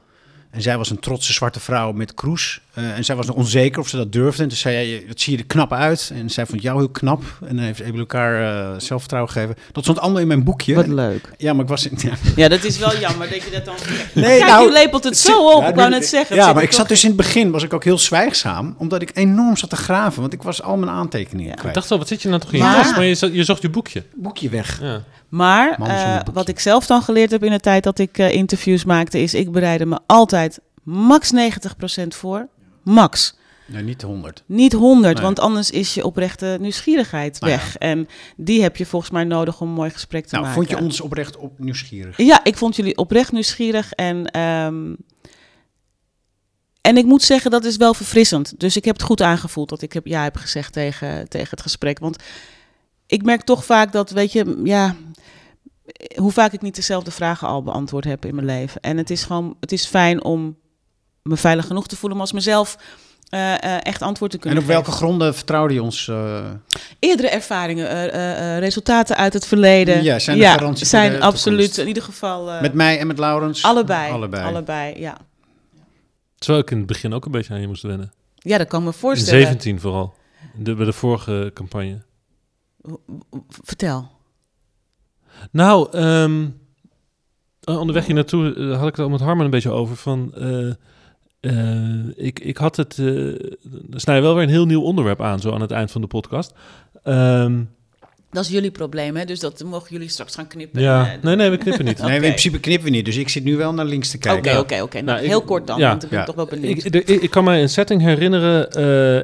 En zij was een trotse zwarte vrouw met kroes. Uh, en zij was nog onzeker of ze dat durfde. En toen zei hij, dat zie je er knap uit. En zij vond jou heel knap. En dan heeft ze elkaar uh, zelfvertrouwen gegeven. Dat stond allemaal in mijn boekje. Wat leuk. Ja, maar ik was... Ja, ja dat is wel jammer dat je dat dan... Nee, Kijk, nou, je lepelt het zo op, ja, ik wou net zeggen. Ja, maar ik zat dus in het begin, was ik ook heel zwijgzaam. Omdat ik enorm zat te graven. Want ik was al mijn aantekeningen ja. Ik dacht wel, wat zit je nou toch in je tas? Maar je, je, zocht je boekje. Boekje weg. Ja. Maar uh, wat ik zelf dan geleerd heb in de tijd dat ik uh, interviews maakte... is ik bereidde me altijd max 90% voor. Max. Nee, niet 100. Niet 100, want anders is je oprechte nieuwsgierigheid nou weg. En die heb je volgens mij nodig om een mooi gesprek te nou, maken. Vond je ons oprecht op nieuwsgierig? Ja, ik vond jullie oprecht nieuwsgierig. En, um, en ik moet zeggen, dat is wel verfrissend. Dus ik heb het goed aangevoeld dat ik heb, ja heb gezegd tegen, tegen het gesprek. Want ik merk toch vaak dat, weet je, ja, hoe vaak ik niet dezelfde vragen al beantwoord heb in mijn leven. En het is gewoon, het is fijn om me veilig genoeg te voelen om als mezelf uh, uh, echt antwoord te kunnen En op welke gronden vertrouwde je ons? Uh... Eerdere ervaringen, resultaten uit het verleden. Ja, zijn de ja, garanties zijn absoluut in ieder geval. met mij en met Laurens? Allebei. Allebei, allebei ja. Terwijl ik in het begin ook een beetje aan je moest wennen. Ja, dat kan me voorstellen. In 17 vooral. De, bij de vorige campagne. Vertel. Nou, um, onderweg hier naartoe uh, had ik het al met Harman een beetje over. Van, uh, ik, ik had het. Uh, snij wel weer een heel nieuw onderwerp aan, zo aan het eind van de podcast. Um, Dat is jullie probleem, hè? Dus dat mogen jullie straks gaan knippen. Ja, Eh, nee, nee, we knippen niet. Nee, in Oké. principe knippen we niet. Dus ik zit nu wel naar links te Oké, kijken. oké, oké. Nou, Nou, ik- heel kort dan, ja. want ik ben Ja. toch wel benieuwd. Ik, de- ik, ik kan mij een setting herinneren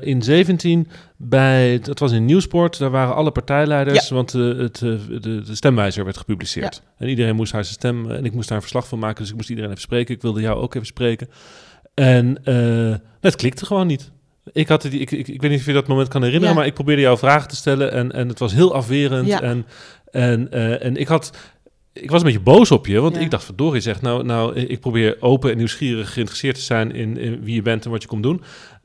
eh, in 17 bij, dat was in Nieuwsport, daar waren alle partijleiders, want eh, het, eh, de, de stemwijzer werd gepubliceerd. En iedereen moest haar zijn stem, en ik moest daar een verslag van maken, dus ik moest iedereen even spreken. Ik wilde jou ook even spreken. En eh, het klikte gewoon niet. Ik, had het, ik, ik, ik weet niet of je dat moment kan herinneren, Ja. maar ik probeerde jou vragen te stellen en, en het was heel afwerend. Ja. En, en, eh, en ik had... Ik was een beetje boos op je, want Ja. ik dacht, verdorie zegt, nou, nou, ik probeer open en nieuwsgierig geïnteresseerd te zijn in, in wie je bent en wat je komt doen.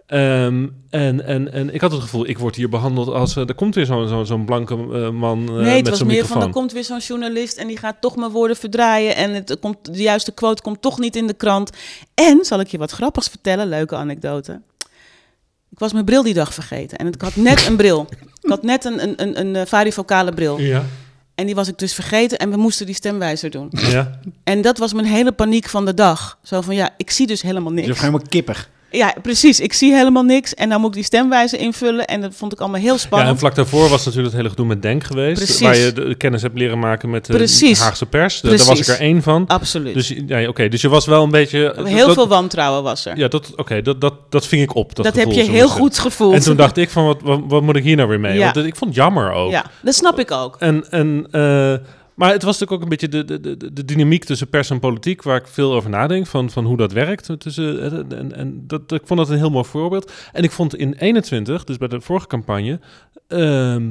Ehm, en, en, en ik had het gevoel, ik word hier behandeld als, eh, er komt weer zo'n zo'n zo'n blanke eh, man eh, nee, het met was zo'n meer microfoon. van, er komt weer zo'n journalist en die gaat toch mijn woorden verdraaien en het komt, de juiste quote komt toch niet in de krant. En, zal ik je wat grappigs vertellen, leuke anekdote. Ik was mijn bril die dag vergeten en ik had net een bril. Ik had net een, een, een, een eh, varifocale bril. Ja, En die was ik dus vergeten en we moesten die stemwijzer doen. ja. En dat was mijn hele paniek van de dag. Zo van, ja, ik zie dus helemaal Dus je niks. bent helemaal kippig. Ja, precies. Ik zie helemaal niks. En dan moet ik die stemwijzer invullen. En dat vond ik allemaal heel ja, spannend. en vlak daarvoor was natuurlijk het hele gedoe met Denk geweest. Precies. Waar je de kennis hebt leren maken met de Precies. Haagse pers. Daar was ik er één van. Absoluut. Dus, ja, oké, dus je was wel een beetje... heel dat- veel wantrouwen was er. Ja, dat, oké, dat, dat, dat ving ik op. Dat, dat heb je heel zeggen. goed gevoeld. En toen dacht ik van, wat, wat, wat moet ik hier nou weer mee? Ja. Want ik vond het jammer ook. Ja, dat snap ik ook. En, en, eh, maar het was natuurlijk ook een beetje de, de, de, de dynamiek tussen pers en politiek, waar ik veel over nadenk, van, van hoe dat werkt. Tussen, eh, en en dat, ik vond dat een heel mooi voorbeeld. En ik vond in 21, dus bij de vorige campagne, ehm,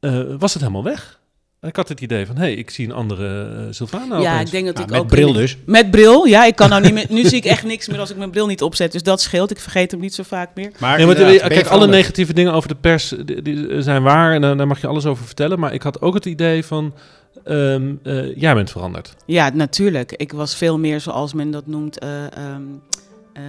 eh, was het helemaal weg. Ik had het idee van, hé, hey, ik zie een andere uh, Sylvana ja, opeens. ik denk dat Nou, ik met ook... bril dus. Met bril, ja. Ik kan nou niet meer... Nu zie ik echt niks meer als ik mijn bril niet opzet. Dus dat scheelt. Ik vergeet hem niet zo vaak meer. Maar, kijk, alle veranderd? negatieve dingen over de pers die, die zijn waar en daar daar mag je alles over vertellen. Maar ik had ook het idee van, ehm, eh, jij bent veranderd. Ja, natuurlijk. Ik was veel meer, zoals men dat noemt, eh, ehm, eh,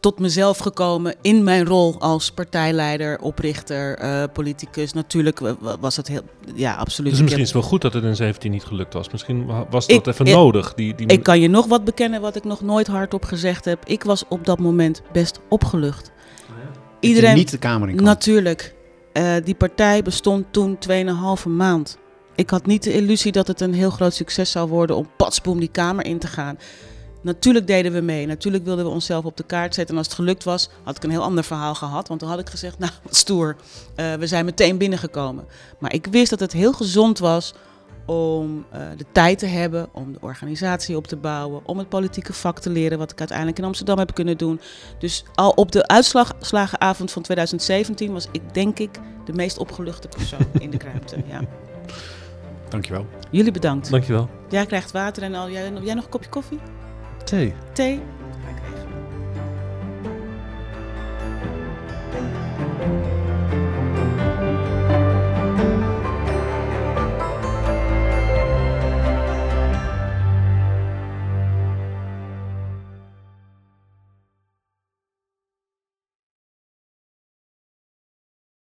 tot mezelf gekomen in mijn rol als partijleider, oprichter, eh, politicus. Natuurlijk wa- wa- was het heel, ja, absoluut. Dus misschien is het wel goed dat het in 17 niet gelukt was. Misschien wa- was dat Ik- even ik- nodig. Die, die, Ik kan je nog wat bekennen wat ik nog nooit hardop gezegd heb. Ik was op dat moment best opgelucht. Dat Iedereen, je niet de kamer in. Natuurlijk. Eh, die partij bestond toen 2,5 maand. Ik had niet de illusie dat het een heel groot succes zou worden om patsboom die kamer in te gaan. Natuurlijk deden we mee. Natuurlijk wilden we onszelf op de kaart zetten. En als het gelukt was, had ik een heel ander verhaal gehad. Want dan had ik gezegd, nou, wat stoer. Eh, we zijn meteen binnengekomen. Maar ik wist dat het heel gezond was om eh, de tijd te hebben, om de organisatie op te bouwen, om het politieke vak te leren, wat ik uiteindelijk in Amsterdam heb kunnen doen. Dus al op de uitslagenavond van 2017 was ik, denk ik, de meest opgeluchte persoon in de ruimte. Ja. Dankjewel. Jullie bedankt. Dankjewel. Jij krijgt water en al. Jij, jij nog een kopje koffie? Thee. Thee? Ga ik even.